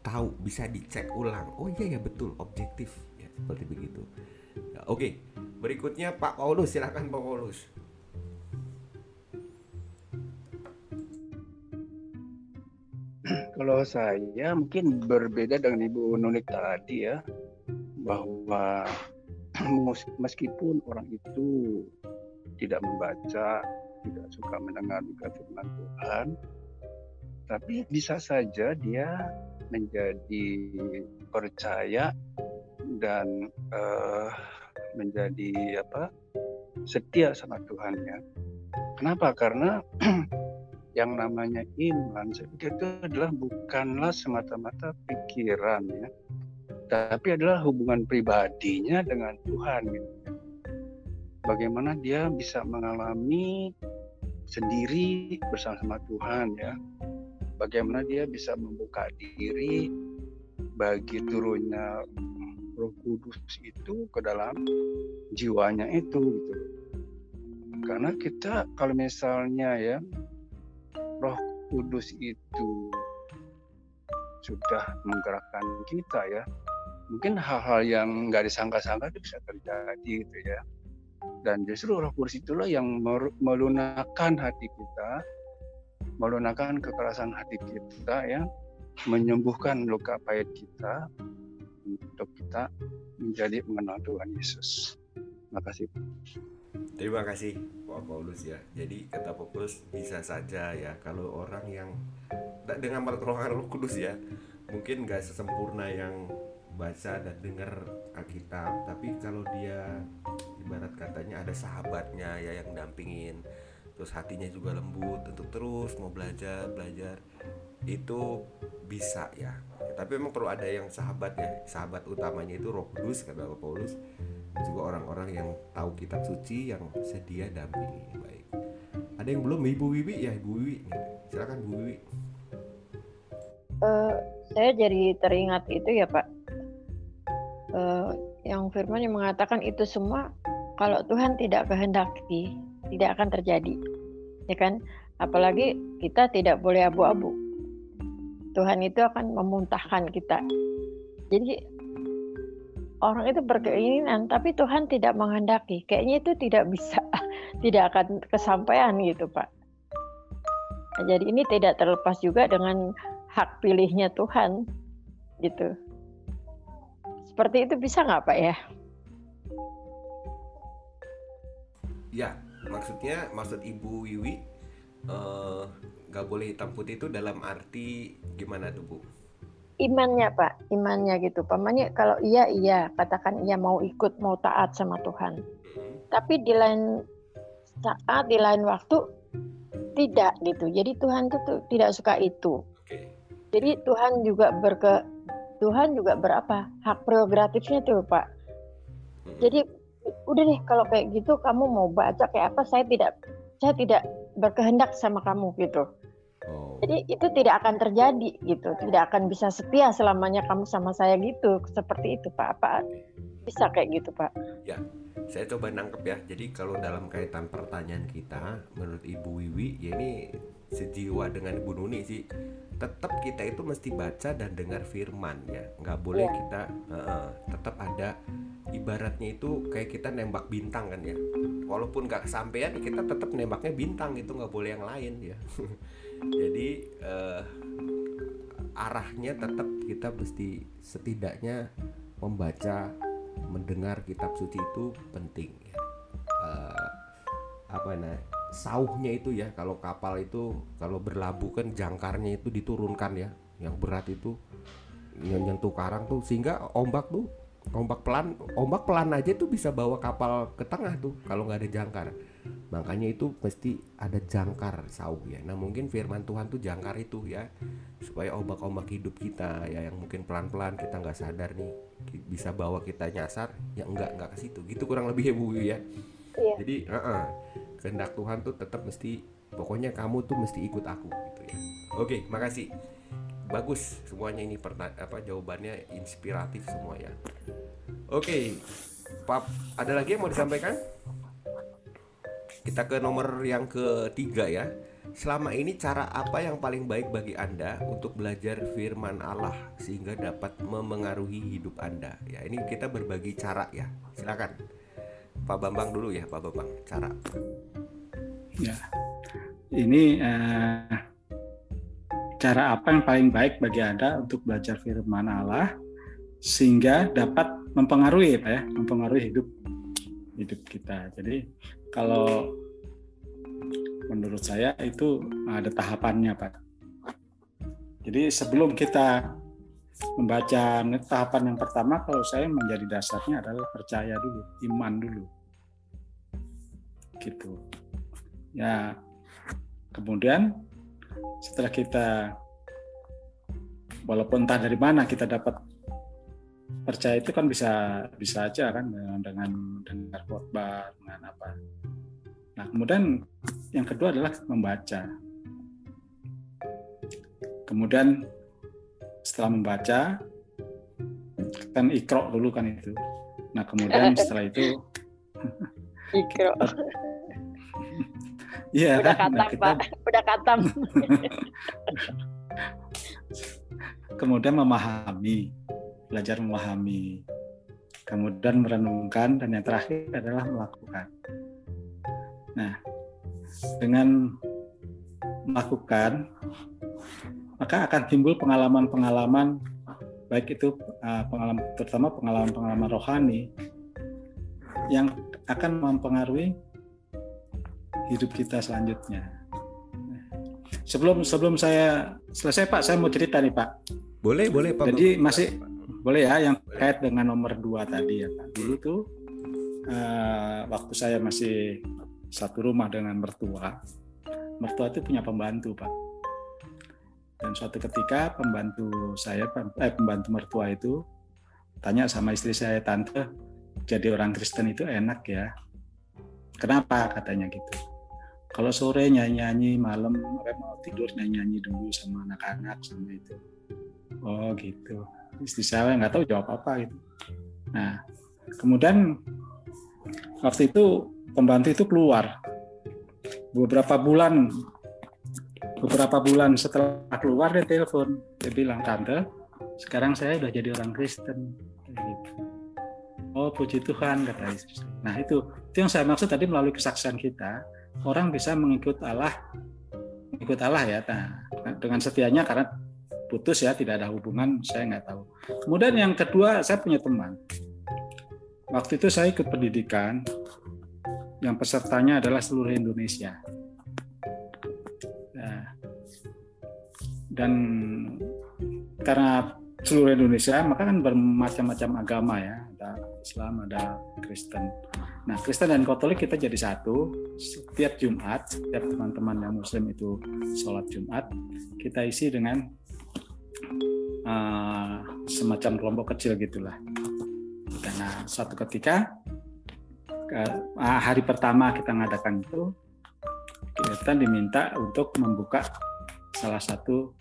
tahu bisa dicek ulang. Oh iya ya betul objektif. Ya seperti begitu. Ya, oke berikutnya Pak Paulus silakan Pak Paulus.
Kalau saya mungkin berbeda dengan Ibu Nunik tadi ya, bahwa meskipun orang itu tidak membaca, tidak suka mendengar juga firman Tuhan, tapi bisa saja dia menjadi percaya dan eh, menjadi apa setia sama Tuhan ya. Kenapa? Karena yang namanya iman itu adalah bukanlah semata-mata pikiran ya tapi adalah hubungan pribadinya dengan Tuhan gitu. Bagaimana dia bisa mengalami sendiri bersama Tuhan ya bagaimana dia bisa membuka diri bagi turunnya Roh Kudus itu ke dalam jiwanya itu gitu karena kita kalau misalnya ya Roh Kudus itu sudah menggerakkan kita ya. Mungkin hal-hal yang nggak disangka-sangka itu bisa terjadi gitu ya. Dan justru Roh Kudus itulah yang melunakkan hati kita, melunakkan kekerasan hati kita ya, menyembuhkan luka pahit kita untuk kita menjadi mengenal Tuhan Yesus. Terima kasih.
Terima kasih Pak Paulus ya. Jadi kata Paulus bisa saja ya kalau orang yang da- dengan pertolongan Roh Kudus ya mungkin nggak sesempurna yang baca dan dengar Alkitab, tapi kalau dia ibarat katanya ada sahabatnya ya yang dampingin, terus hatinya juga lembut untuk terus mau belajar belajar itu bisa ya. Tapi memang perlu ada yang sahabat ya. Sahabat utamanya itu Roh Kudus kata Paulus juga orang-orang yang tahu kitab suci yang sedia dampingi. Baik. Ada yang belum? Ibu Wiwi? Ya ibu Wiwi silakan Bu Wiwi.
Uh, saya jadi teringat itu ya Pak. Uh, yang firman yang mengatakan itu semua kalau Tuhan tidak kehendaki tidak akan terjadi. Ya kan? Apalagi kita tidak boleh abu-abu. Tuhan itu akan memuntahkan kita. Jadi orang itu berkeinginan tapi Tuhan tidak menghendaki. Kayaknya itu tidak bisa, tidak akan kesampaian gitu, Pak. Nah, jadi ini tidak terlepas juga dengan hak pilihnya Tuhan, gitu. Seperti itu bisa nggak Pak ya?
Ya, maksudnya maksud Ibu Wiwi eh, nggak uh, boleh hitam putih itu dalam arti gimana tuh Bu?
Imannya Pak, imannya gitu. Pamannya kalau iya iya katakan iya mau ikut mau taat sama Tuhan. Hmm. Tapi di lain saat di lain waktu tidak gitu. Jadi Tuhan itu tuh tidak suka itu. Okay. Jadi Tuhan juga berke Tuhan juga berapa hak prerogatifnya tuh Pak. Jadi udah deh kalau kayak gitu kamu mau baca kayak apa saya tidak saya tidak berkehendak sama kamu gitu. Oh. Jadi itu tidak akan terjadi gitu, tidak akan bisa setia selamanya kamu sama saya gitu, seperti itu Pak. Apa bisa kayak gitu Pak?
Ya, saya coba nangkep ya. Jadi kalau dalam kaitan pertanyaan kita, menurut Ibu Wiwi, ya ini sejiwa dengan Ibu Nuni sih tetap kita itu mesti baca dan dengar firman ya nggak boleh yeah. kita uh, tetap ada ibaratnya itu kayak kita nembak bintang kan ya. Walaupun nggak kesampaian kita tetap nembaknya bintang itu nggak boleh yang lain ya. Jadi uh, arahnya tetap kita mesti setidaknya membaca mendengar kitab suci itu penting ya. Uh, apa nah sauhnya itu ya kalau kapal itu kalau berlabuh kan jangkarnya itu diturunkan ya yang berat itu yang nyentuh karang tuh sehingga ombak tuh ombak pelan ombak pelan aja tuh bisa bawa kapal ke tengah tuh kalau nggak ada jangkar. Makanya itu mesti ada jangkar sauh ya nah mungkin firman Tuhan tuh jangkar itu ya supaya ombak-ombak hidup kita ya yang mungkin pelan-pelan kita nggak sadar nih bisa bawa kita nyasar ya enggak enggak ke situ. Gitu kurang lebih ya Bu ya iya. jadi uh -uh kehendak Tuhan tuh tetap mesti pokoknya kamu tuh mesti ikut aku gitu ya. Oke makasih. Bagus semuanya ini apa jawabannya inspiratif semua ya. Oke pap ada lagi yang mau disampaikan? Kita ke nomor yang ketiga ya. Selama ini cara apa yang paling baik bagi anda untuk belajar firman Allah sehingga dapat memengaruhi hidup anda? Ya ini kita berbagi cara ya. Silakan Pak Bambang dulu ya Pak Bambang. Cara.
Ya. Ini uh, cara apa yang paling baik bagi anda untuk belajar firman Allah sehingga dapat mempengaruhi Pak ya mempengaruhi hidup hidup kita. Jadi kalau menurut saya itu ada tahapannya Pak. Jadi sebelum kita membaca tahapan yang pertama kalau saya menjadi dasarnya adalah percaya dulu iman dulu gitu. Ya kemudian setelah kita walaupun entah dari mana kita dapat percaya itu kan bisa bisa aja kan dengan dengan dengar khotbah dengan apa. Nah kemudian yang kedua adalah membaca. Kemudian setelah membaca kan ikro dulu kan itu. Nah kemudian setelah itu
ikro
Iya
udah kan? katam nah, kita... pak, udah katam.
kemudian memahami, belajar memahami, kemudian merenungkan, dan yang terakhir adalah melakukan. Nah, dengan melakukan, maka akan timbul pengalaman-pengalaman baik itu uh, pengalaman terutama pengalaman-pengalaman rohani yang akan mempengaruhi hidup kita selanjutnya. Sebelum sebelum saya selesai Pak, saya mau cerita nih Pak.
Boleh, boleh Pak.
Jadi masih boleh ya yang kait dengan nomor dua tadi ya Pak. Dulu tuh uh, waktu saya masih satu rumah dengan mertua, mertua itu punya pembantu Pak. Dan suatu ketika pembantu saya, eh pembantu mertua itu tanya sama istri saya, tante, jadi orang Kristen itu enak ya. Kenapa katanya gitu? Kalau sore nyanyi-nyanyi, malam mau tidur nyanyi-nyanyi dulu sama anak-anak sama itu. oh gitu istri saya nggak tahu jawab apa gitu nah kemudian waktu itu pembantu itu keluar beberapa bulan beberapa bulan setelah keluar dia telepon dia bilang tante sekarang saya udah jadi orang Kristen gitu. Oh puji Tuhan kata istri nah itu itu yang saya maksud tadi melalui kesaksian kita orang bisa mengikut Allah mengikut Allah ya nah, dengan setianya karena putus ya tidak ada hubungan saya nggak tahu. Kemudian yang kedua saya punya teman. Waktu itu saya ikut pendidikan yang pesertanya adalah seluruh Indonesia. Nah, dan karena seluruh Indonesia maka kan bermacam-macam agama ya ada Islam ada Kristen nah Kristen dan Katolik kita jadi satu setiap Jumat setiap teman-teman yang Muslim itu sholat Jumat kita isi dengan uh, semacam kelompok kecil gitulah. Karena suatu ketika uh, hari pertama kita ngadakan itu kita diminta untuk membuka salah satu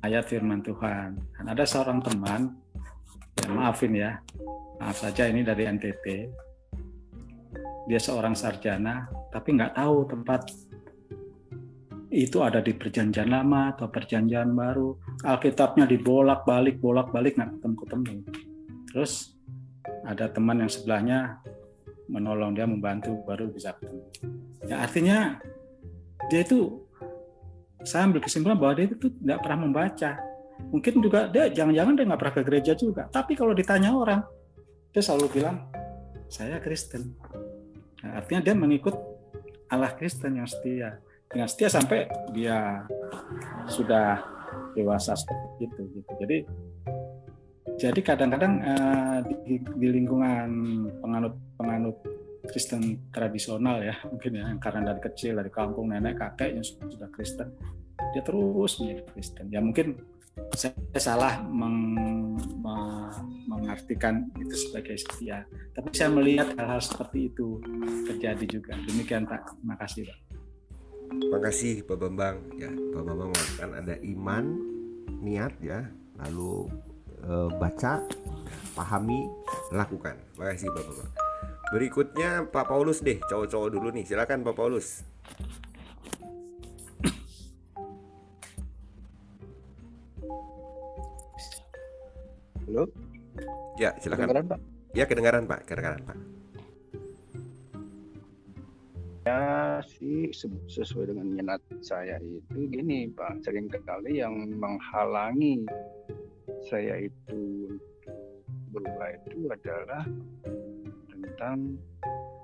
ayat firman Tuhan. Dan ada seorang teman, ya maafin ya, maaf saja ini dari NTT. Dia seorang sarjana, tapi nggak tahu tempat itu ada di perjanjian lama atau perjanjian baru. Alkitabnya dibolak-balik, bolak-balik nggak ketemu-ketemu. Terus ada teman yang sebelahnya menolong dia membantu baru bisa ketemu. Ya artinya dia itu saya ambil kesimpulan bahwa dia itu tidak pernah membaca. Mungkin juga dia jangan-jangan dia nggak pernah ke gereja juga. Tapi kalau ditanya orang, dia selalu bilang saya Kristen. Nah, artinya dia mengikut Allah Kristen yang setia dengan setia sampai dia sudah dewasa seperti itu gitu. Jadi jadi kadang-kadang uh, di, di lingkungan penganut-penganut Kristen tradisional ya mungkin ya karena dari kecil dari kampung nenek kakek yang sudah Kristen dia terus menjadi Kristen ya mungkin saya salah meng, me, mengartikan itu sebagai setia. Tapi saya melihat hal-hal seperti itu terjadi juga. Demikian Pak. Terima kasih Pak.
Makasih Pak Bambang. Ya Pak Bambang mengatakan ada iman niat ya. Lalu e, baca pahami lakukan. Makasih Pak Bambang. Berikutnya Pak Paulus deh cowok-cowok dulu nih. Silakan Pak Paulus
Halo?
Ya silakan.
Kedengaran Pak?
Ya kedengaran Pak. Kedengaran Pak.
Ya sih sesuai dengan minat saya itu gini Pak. Sering kali yang menghalangi saya itu berubah itu adalah tentang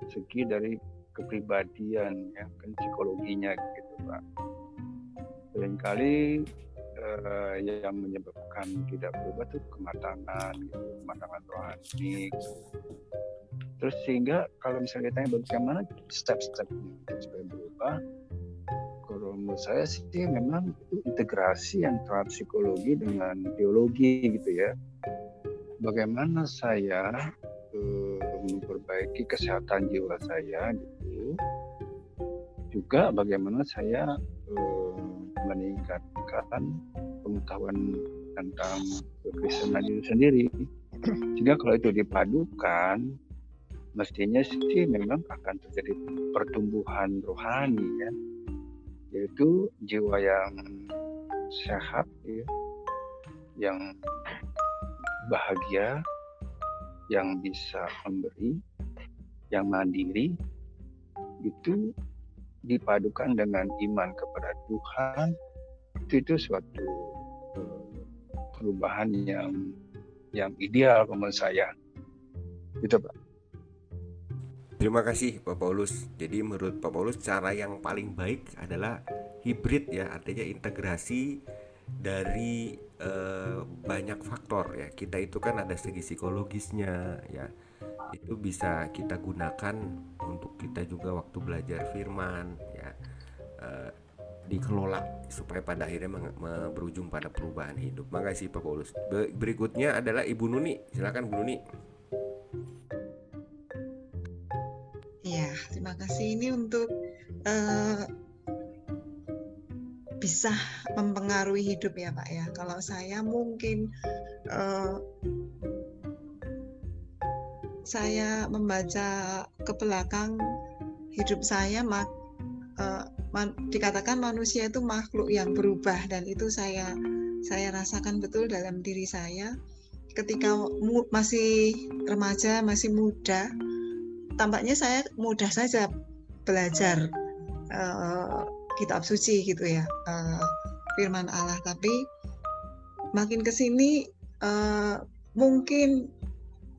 segi dari kepribadian ya kan psikologinya gitu Pak. Seringkali eh, yang menyebabkan tidak berubah itu kematangan gitu kematangan rohani terus sehingga kalau misalnya ditanya bagaimana step-stepnya supaya berubah kalau menurut saya sih memang itu integrasi antara psikologi dengan teologi gitu ya. Bagaimana saya uh, memperbaiki kesehatan jiwa saya gitu. Juga bagaimana saya uh, meningkatkan pengetahuan tentang kekristenan itu sendiri. Sehingga kalau itu dipadukan mestinya sih memang akan terjadi pertumbuhan rohani ya. Yaitu jiwa yang sehat ya. Yang bahagia yang bisa memberi yang mandiri itu dipadukan dengan iman kepada Tuhan. Itu itu suatu perubahan yang yang ideal menurut saya itu pak
Terima kasih Pak Paulus. Jadi menurut Pak Paulus cara yang paling baik adalah hibrid ya, artinya integrasi dari eh, banyak faktor ya. Kita itu kan ada segi psikologisnya ya. Itu bisa kita gunakan untuk kita juga waktu belajar firman ya. Eh, dikelola supaya pada akhirnya berujung pada perubahan hidup. Makasih Pak Paulus. Berikutnya adalah Ibu Nuni. Silakan Bu Nuni.
Ya, terima kasih ini untuk uh, bisa mempengaruhi hidup ya Pak ya. Kalau saya mungkin uh, saya membaca ke belakang hidup saya mak, uh, man, dikatakan manusia itu makhluk yang berubah dan itu saya saya rasakan betul dalam diri saya. Ketika mu, masih remaja masih muda tampaknya saya mudah saja belajar uh, kitab suci gitu ya uh, firman Allah. Tapi makin ke sini uh, mungkin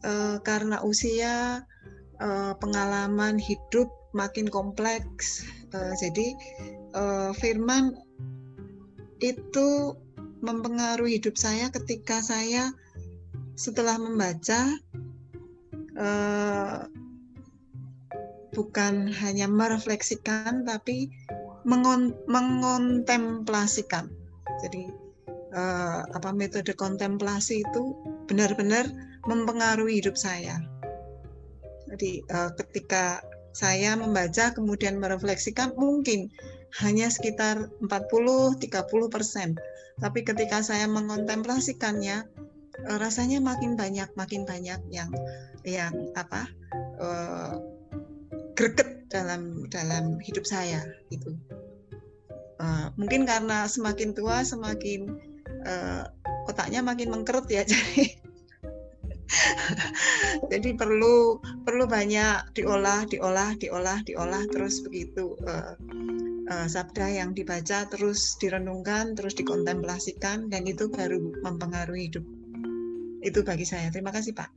uh, karena usia uh, pengalaman hidup makin kompleks uh, jadi uh, firman itu mempengaruhi hidup saya ketika saya setelah membaca uh, bukan hanya merefleksikan tapi mengon mengontemplasikan. Jadi uh, apa metode kontemplasi itu benar-benar mempengaruhi hidup saya. Jadi uh, ketika saya membaca kemudian merefleksikan mungkin hanya sekitar 40-30 persen. Tapi ketika saya mengontemplasikannya, rasanya makin banyak, makin banyak yang yang apa uh, greget dalam dalam hidup saya itu uh, mungkin karena semakin tua semakin uh, otaknya makin mengkerut ya jadi jadi perlu perlu banyak diolah diolah diolah diolah terus begitu uh, uh, sabda yang dibaca terus direnungkan terus dikontemplasikan dan itu baru mempengaruhi hidup. Itu bagi saya. Terima kasih pak.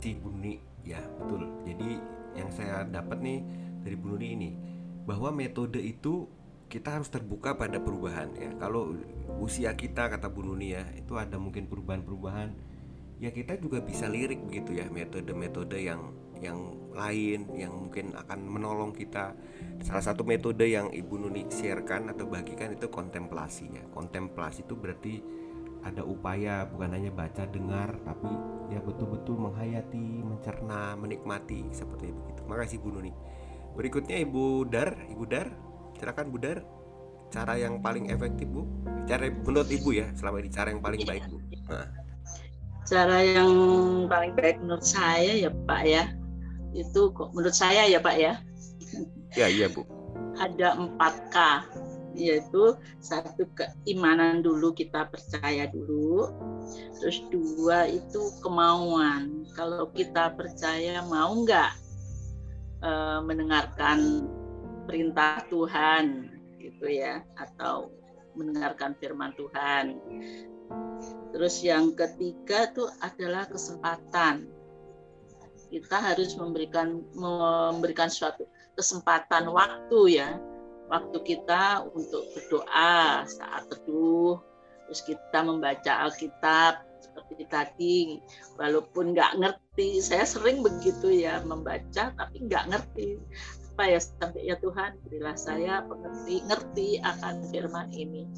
Kasih Bu Nuni. Ya betul. Jadi yang saya dapat nih dari Bu ini bahwa metode itu kita harus terbuka pada perubahan ya. Kalau usia kita kata Bu Nuni ya itu ada mungkin perubahan-perubahan ya kita juga bisa lirik begitu ya metode-metode yang yang lain yang mungkin akan menolong kita. Salah satu metode yang Ibu Nuni sharekan atau bagikan itu kontemplasi ya. Kontemplasi itu berarti ada upaya bukan hanya baca dengar tapi ya betul-betul menghayati mencerna menikmati seperti begitu makasih Bu Nuni berikutnya Ibu Dar Ibu Dar. Silakan Bu Dar. Cara yang paling efektif Bu. Cara menurut Ibu ya selama ini cara yang paling baik Bu. Nah.
cara yang paling baik menurut saya ya Pak ya. Itu kok menurut saya ya Pak ya.
Ya iya Bu.
Ada 4K yaitu satu keimanan dulu kita percaya dulu. Terus dua itu kemauan. Kalau kita percaya mau nggak e, mendengarkan perintah Tuhan gitu ya atau mendengarkan firman Tuhan. Terus yang ketiga itu adalah kesempatan. Kita harus memberikan memberikan suatu kesempatan waktu ya waktu kita untuk berdoa saat teduh, terus kita membaca Alkitab seperti tadi, walaupun nggak ngerti, saya sering begitu ya membaca tapi nggak ngerti apa ya sampai ya Tuhan berilah saya pengerti ngerti akan firman ini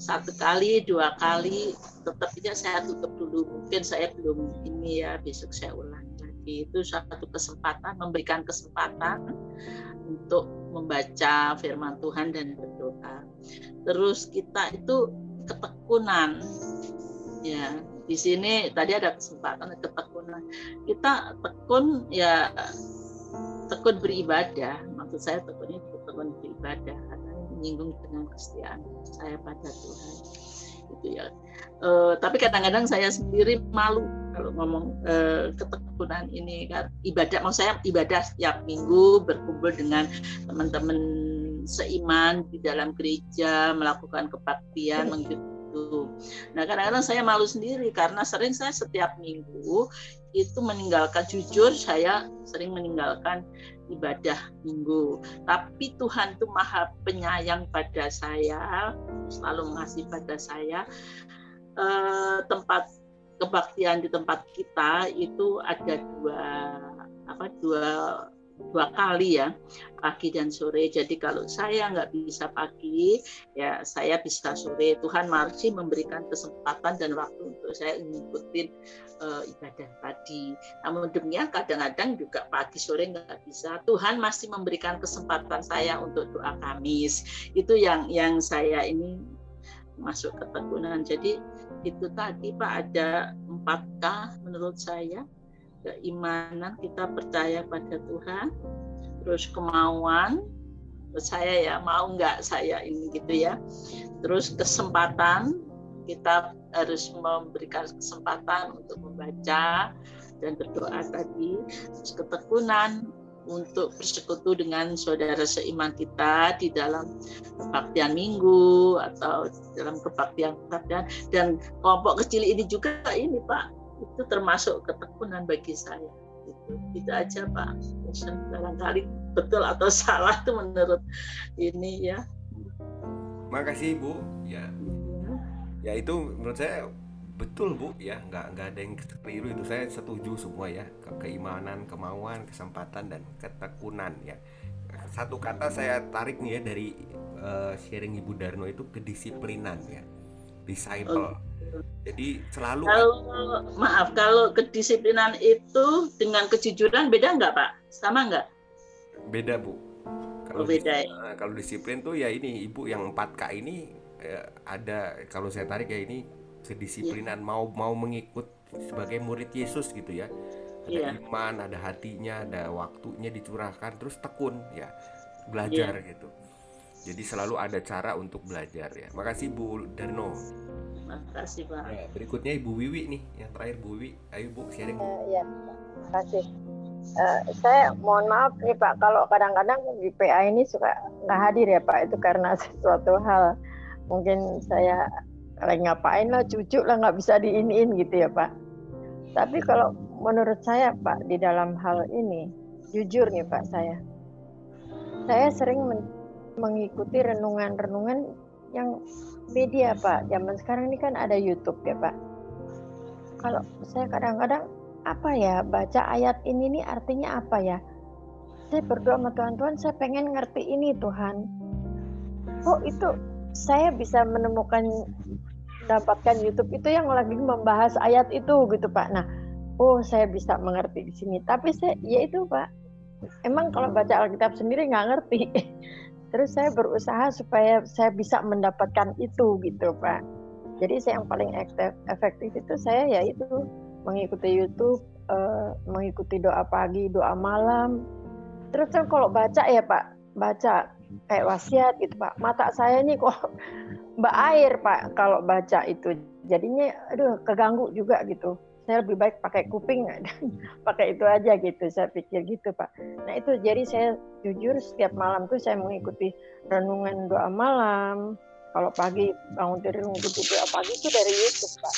satu kali dua kali tetap aja saya tutup dulu mungkin saya belum ini ya besok saya ulang lagi itu satu kesempatan memberikan kesempatan untuk membaca firman Tuhan dan berdoa. Terus kita itu ketekunan. Ya, di sini tadi ada kesempatan ketekunan. Kita tekun ya tekun beribadah. Maksud saya tekunnya tekun beribadah karena menyinggung dengan kesetiaan saya pada Tuhan. Itu ya. E, tapi kadang-kadang saya sendiri malu kalau ngomong eh, ketekunan ini kan ibadah mau saya ibadah setiap minggu berkumpul dengan teman-teman seiman di dalam gereja melakukan kebaktian begitu. Nah kadang-kadang saya malu sendiri karena sering saya setiap minggu itu meninggalkan jujur saya sering meninggalkan ibadah minggu. Tapi Tuhan itu maha penyayang pada saya, selalu mengasihi pada saya. Eh, tempat kebaktian di tempat kita itu ada dua apa dua dua kali ya pagi dan sore. Jadi kalau saya nggak bisa pagi ya saya bisa sore. Tuhan masih memberikan kesempatan dan waktu untuk saya mengikuti uh, ibadah tadi namun demikian kadang-kadang juga pagi sore nggak bisa. Tuhan masih memberikan kesempatan saya untuk doa Kamis. Itu yang yang saya ini masuk ketekunan. Jadi itu tadi Pak ada 4K menurut saya keimanan kita percaya pada Tuhan terus kemauan saya ya mau nggak saya ini gitu ya. Terus kesempatan kita harus memberikan kesempatan untuk membaca dan berdoa tadi. Terus ketekunan untuk bersekutu dengan saudara seiman kita di dalam kebaktian minggu atau dalam kebaktian kebaktian. Dan kelompok kecil ini juga ini Pak itu termasuk ketekunan bagi saya. Itu itu aja Pak. Barangkali. Betul atau salah itu menurut ini ya.
Makasih Bu. Ya. Ya itu menurut saya betul Bu. Ya nggak nggak ada yang keliru. Itu saya setuju semua ya. Ke keimanan kemauan kesempatan dan ketekunan ya. Satu kata saya tarik nih ya dari uh, sharing Ibu Darno itu kedisiplinan ya. Disciple. Oh jadi selalu
kalau maaf kalau kedisiplinan itu dengan kejujuran beda nggak Pak? Sama nggak?
Beda Bu.
Kalau oh, beda ya.
Eh, kalau disiplin tuh ya ini Ibu yang 4K ini ya, ada kalau saya tarik ya ini kedisiplinan ya. mau mau mengikut sebagai murid Yesus gitu ya. Ada ya. iman, ada hatinya, ada waktunya dicurahkan terus tekun ya belajar ya. gitu. Jadi selalu ada cara untuk belajar ya. Makasih Bu Darno.
Makasih Pak.
Ya, berikutnya Ibu Wiwi nih, yang terakhir Bu Wiwi. Ayo Bu sharing.
Uh, ya, kasih. Uh, saya mohon maaf nih Pak, kalau kadang-kadang di PA ini suka nggak hadir ya Pak, itu karena sesuatu hal mungkin saya lagi ngapain lah, cucu lah nggak bisa diinin gitu ya Pak. Tapi kalau menurut saya Pak di dalam hal ini, jujur nih Pak saya, saya sering mengikuti renungan-renungan yang media Pak. Zaman sekarang ini kan ada YouTube ya Pak. Kalau saya kadang-kadang apa ya baca ayat ini nih artinya apa ya? Saya berdoa sama Tuhan, Tuhan saya pengen ngerti ini Tuhan. Oh itu saya bisa menemukan dapatkan YouTube itu yang lagi membahas ayat itu gitu Pak. Nah, oh saya bisa mengerti di sini. Tapi saya ya itu Pak. Emang kalau baca Alkitab sendiri nggak ngerti. terus saya berusaha supaya saya bisa mendapatkan itu gitu pak. Jadi saya yang paling efektif itu saya ya itu mengikuti YouTube uh, mengikuti doa pagi doa malam. Terus kan kalau baca ya pak baca kayak wasiat gitu pak. Mata saya nih kok mbak air pak kalau baca itu. Jadinya aduh keganggu juga gitu saya lebih baik pakai kuping pakai itu aja gitu saya pikir gitu pak. Nah itu jadi saya jujur setiap malam tuh saya mengikuti renungan doa malam. Kalau pagi bangun tidur mengikuti doa pagi itu dari YouTube pak.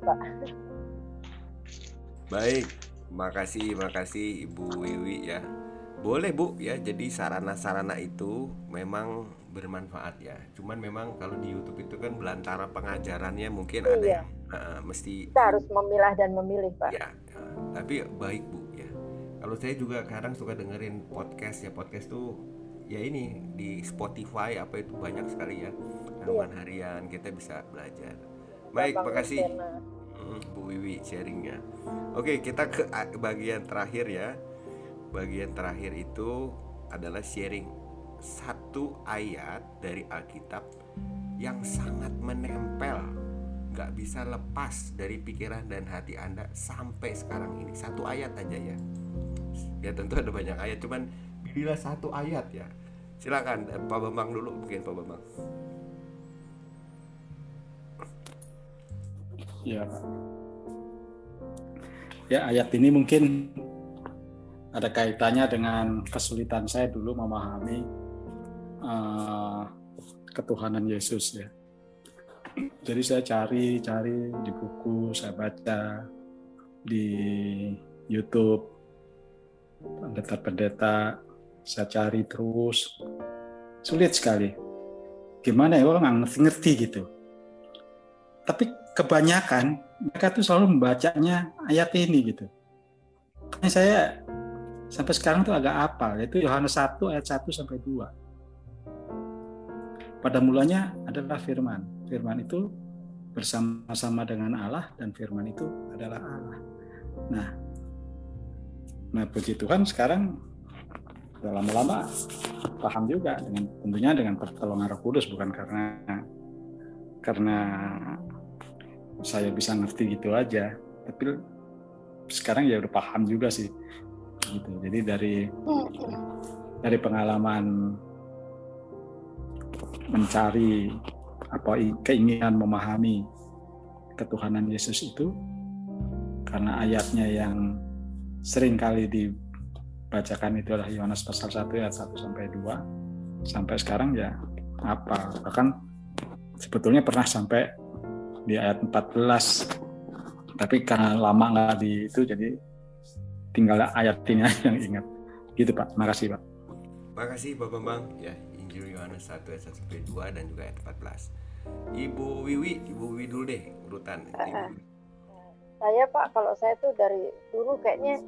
Pak. Baik makasih makasih ibu Wiwi ya. Boleh bu ya. Jadi sarana-sarana itu memang bermanfaat ya. Cuman memang kalau di YouTube itu kan belantara pengajarannya mungkin iya. ada yang uh, mesti
kita harus memilah dan memilih pak.
Ya uh, tapi baik bu ya. Kalau saya juga kadang suka dengerin podcast ya podcast tuh ya ini di Spotify apa itu banyak sekali ya. Renungan iya. harian kita bisa belajar. Baik makasih. hmm, Bu Wiwi sharingnya. Oke kita ke bagian terakhir ya. Bagian terakhir itu adalah sharing satu ayat dari Alkitab yang sangat menempel nggak bisa lepas dari pikiran dan hati Anda sampai sekarang ini. Satu ayat aja ya. Ya tentu ada banyak ayat cuman pilihlah satu ayat ya. Silakan Pak Bambang dulu mungkin Pak Bambang.
Ya. Ya ayat ini mungkin ada kaitannya dengan kesulitan saya dulu memahami uh, ketuhanan Yesus ya. Jadi saya cari-cari di buku, saya baca di YouTube. Pendeta-pendeta, saya cari terus. Sulit sekali. Gimana ya orang ngerti-ngerti gitu. Tapi kebanyakan mereka tuh selalu membacanya ayat ini gitu. Makanya saya sampai sekarang tuh agak apal yaitu Yohanes 1 ayat 1 sampai 2 pada mulanya adalah firman firman itu bersama-sama dengan Allah dan firman itu adalah Allah. Nah nah puji Tuhan sekarang udah lama-lama paham juga dengan tentunya dengan pertolongan Roh Kudus bukan karena karena saya bisa ngerti gitu aja tapi sekarang ya udah paham juga sih gitu. Jadi dari dari pengalaman mencari apa keinginan memahami ketuhanan Yesus itu karena ayatnya yang sering kali dibacakan itu adalah Yohanes pasal 1 ayat 1 sampai 2 sampai sekarang ya apa bahkan sebetulnya pernah sampai di ayat 14 tapi karena lama nggak di itu jadi tinggal ayat ini yang ingat. Gitu Pak. Makasih Pak.
Makasih Pak Bambang ya Injil Yohanes 1 ayat 1 sampai 2 dan juga ayat 14 Ibu Wiwi Ibu Wiwi dulu deh urutan
saya Pak kalau saya tuh dari dulu kayaknya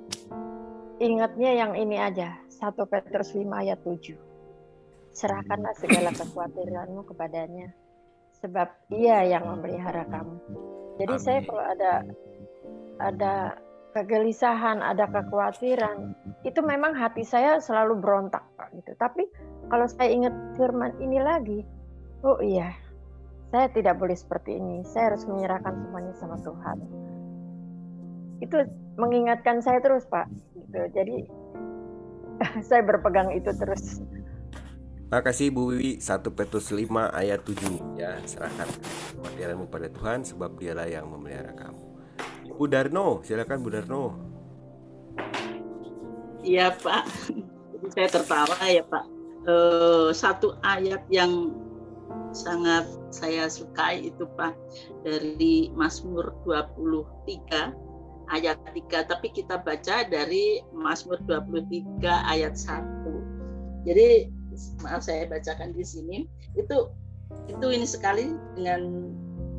ingatnya yang ini aja 1 Petrus 5 ayat 7 serahkanlah segala kekhawatiranmu kepadanya sebab ia yang memelihara kamu jadi Amin. saya kalau ada ada kegelisahan, ada kekhawatiran, itu memang hati saya selalu berontak, Pak. Gitu. Tapi kalau saya ingat firman ini lagi, oh iya, saya tidak boleh seperti ini. Saya harus menyerahkan semuanya sama Tuhan. Itu mengingatkan saya terus, Pak. Gitu. Jadi saya berpegang itu terus.
Makasih Bu Wiwi 1 Petrus 5 ayat 7 ya serahkan kekhawatiranmu pada Tuhan sebab dialah yang memelihara kamu. Bu Darno, silakan Bu Darno.
Iya Pak, saya tertawa ya Pak. Uh, satu ayat yang sangat saya sukai itu Pak dari Mazmur 23 ayat 3 tapi kita baca dari Mazmur 23 ayat 1. Jadi maaf saya bacakan di sini. Itu itu ini sekali dengan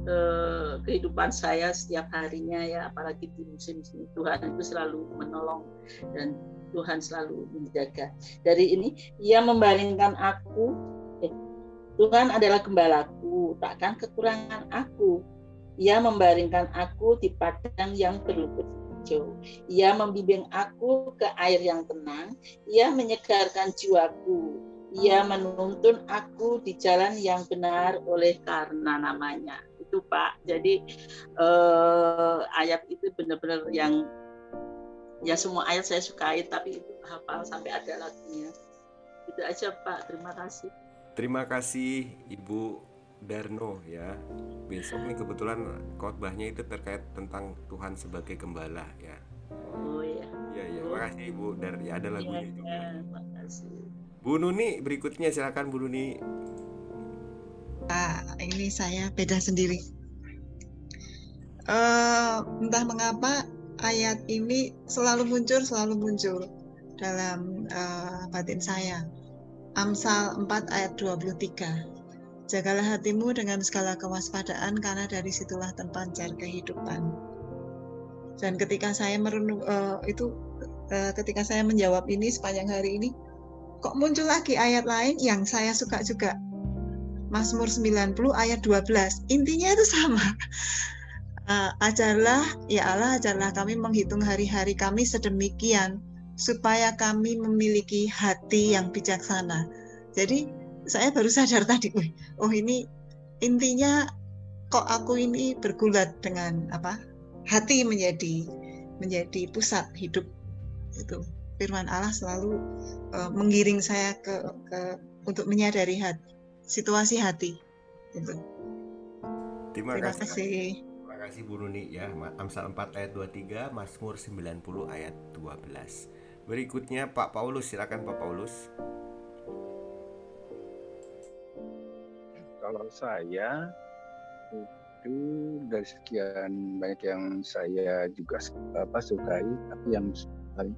eh, kehidupan saya setiap harinya ya apalagi di musim sini Tuhan itu selalu menolong dan Tuhan selalu menjaga. Dari ini ia membaringkan aku Tuhan adalah gembalaku takkan kekurangan aku ia membaringkan aku di padang yang berlumpur hijau ia membimbing aku ke air yang tenang ia menyegarkan jiwaku ia menuntun aku di jalan yang benar oleh karena namanya itu Pak. Jadi eh, ayat itu benar-benar yang ya semua ayat saya sukai tapi itu hafal sampai ada lagunya. Itu aja Pak. Terima kasih.
Terima kasih Ibu Darno ya. Besok nih kebetulan khotbahnya itu terkait tentang Tuhan sebagai gembala ya.
Oh iya.
Iya iya, makasih Ibu Dar ya ada lagunya
iya,
juga.
makasih.
Bu Nuni berikutnya silakan Bu Nuni.
Nah, ini saya beda sendiri. Uh, entah mengapa ayat ini selalu muncul, selalu muncul dalam uh, batin saya. Amsal 4 ayat 23. Jagalah hatimu dengan segala kewaspadaan karena dari situlah terpancar kehidupan. Dan ketika saya merenung uh, itu uh, ketika saya menjawab ini sepanjang hari ini kok muncul lagi ayat lain yang saya suka juga Mazmur 90 ayat 12. Intinya itu sama. Uh, ajarlah, ya Allah, ajarlah kami menghitung hari-hari kami sedemikian supaya kami memiliki hati yang bijaksana. Jadi saya baru sadar tadi, oh ini intinya kok aku ini bergulat dengan apa? Hati menjadi menjadi pusat hidup itu. Firman Allah selalu uh, menggiring saya ke, ke untuk menyadari hati situasi hati. Gitu.
Terima, Terima kasih. kasih. Terima kasih Bu Nuni ya. Amsal 4 ayat 23, Mazmur 90 ayat 12. Berikutnya Pak Paulus, silakan Pak Paulus.
Kalau saya itu dari sekian banyak yang saya juga apa sukai, tapi yang paling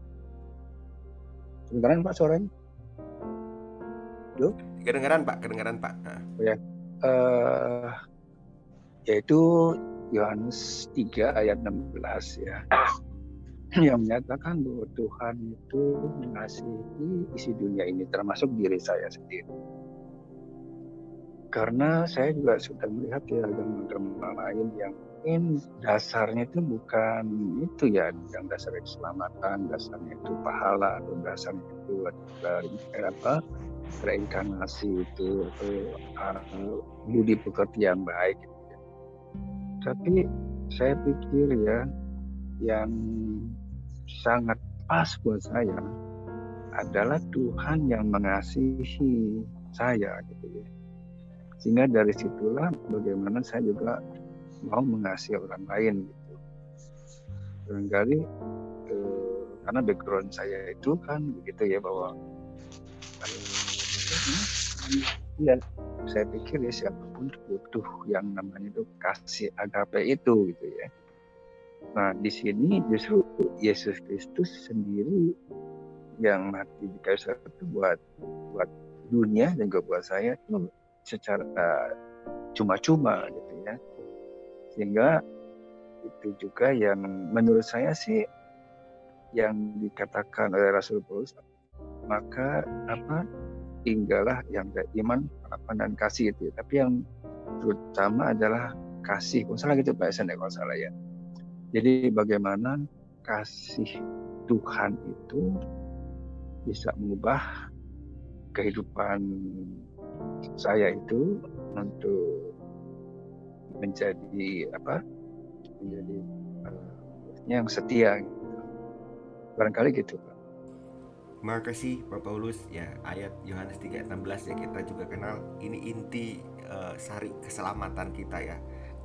kedengaran Pak suaranya?
Halo? Kedengaran Pak, kedengaran Pak. Nah.
Ya. Uh, yaitu Yohanes 3 ayat 16 ya. Yang menyatakan bahwa Tuhan itu mengasihi isi dunia ini termasuk diri saya sendiri. Karena saya juga sudah melihat ya agama-agama lain yang mungkin dasarnya itu bukan itu ya yang dasar keselamatan, dasarnya itu pahala atau dasarnya itu dari apa reinkarnasi itu atau uh, budi pekerti yang baik. Gitu ya. Tapi saya pikir ya yang sangat pas buat saya adalah Tuhan yang mengasihi saya gitu ya. Sehingga dari situlah bagaimana saya juga mau mengasihi orang lain gitu. Barangkali eh, karena background saya itu kan begitu ya bahwa eh, ya saya pikir ya siapa pun butuh yang namanya itu kasih agape itu gitu ya Nah, di sini justru Yesus Kristus sendiri yang mati di kayu salib itu buat buat dunia dan juga buat saya itu secara cuma-cuma gitu ya. Sehingga itu juga yang menurut saya sih yang dikatakan oleh Rasul Paulus maka apa tinggallah yang ada iman, harapan dan kasih itu. Ya. Tapi yang terutama adalah kasih. Kalau salah gitu Pak Esen ya kalau salah ya jadi bagaimana kasih Tuhan itu bisa mengubah kehidupan saya itu untuk menjadi apa? Menjadi uh, yang setia gitu. Barangkali gitu.
Terima kasih Pak Paulus ya ayat Yohanes 3:16 ya kita juga kenal ini inti uh, sari keselamatan kita ya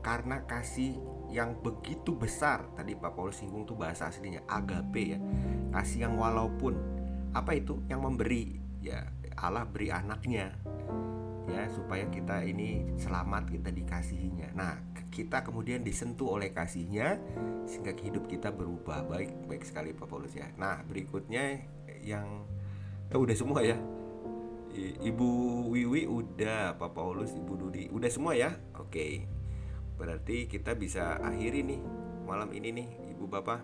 karena kasih yang begitu besar. Tadi Pak Paulus singgung tuh bahasa aslinya agape ya. Kasih yang walaupun. Apa itu? Yang memberi. Ya Allah beri anaknya. Ya supaya kita ini selamat kita dikasihinya. Nah kita kemudian disentuh oleh kasihnya sehingga hidup kita berubah baik baik sekali Pak Paulus ya. Nah berikutnya yang eh, udah semua ya? Ibu Wiwi udah Pak Paulus Ibu Dudi udah semua ya? Oke Berarti kita bisa akhiri nih malam ini nih Ibu Bapak.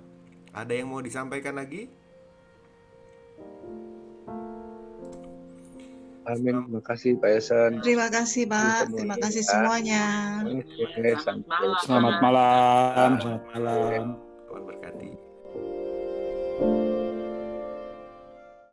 Ada yang mau disampaikan lagi?
Amin. Terima kasih Pak Yasan.
Terima kasih Pak. Terima kasih semuanya.
Selamat malam. Selamat malam. Selamat malam.
Tuhan berkati.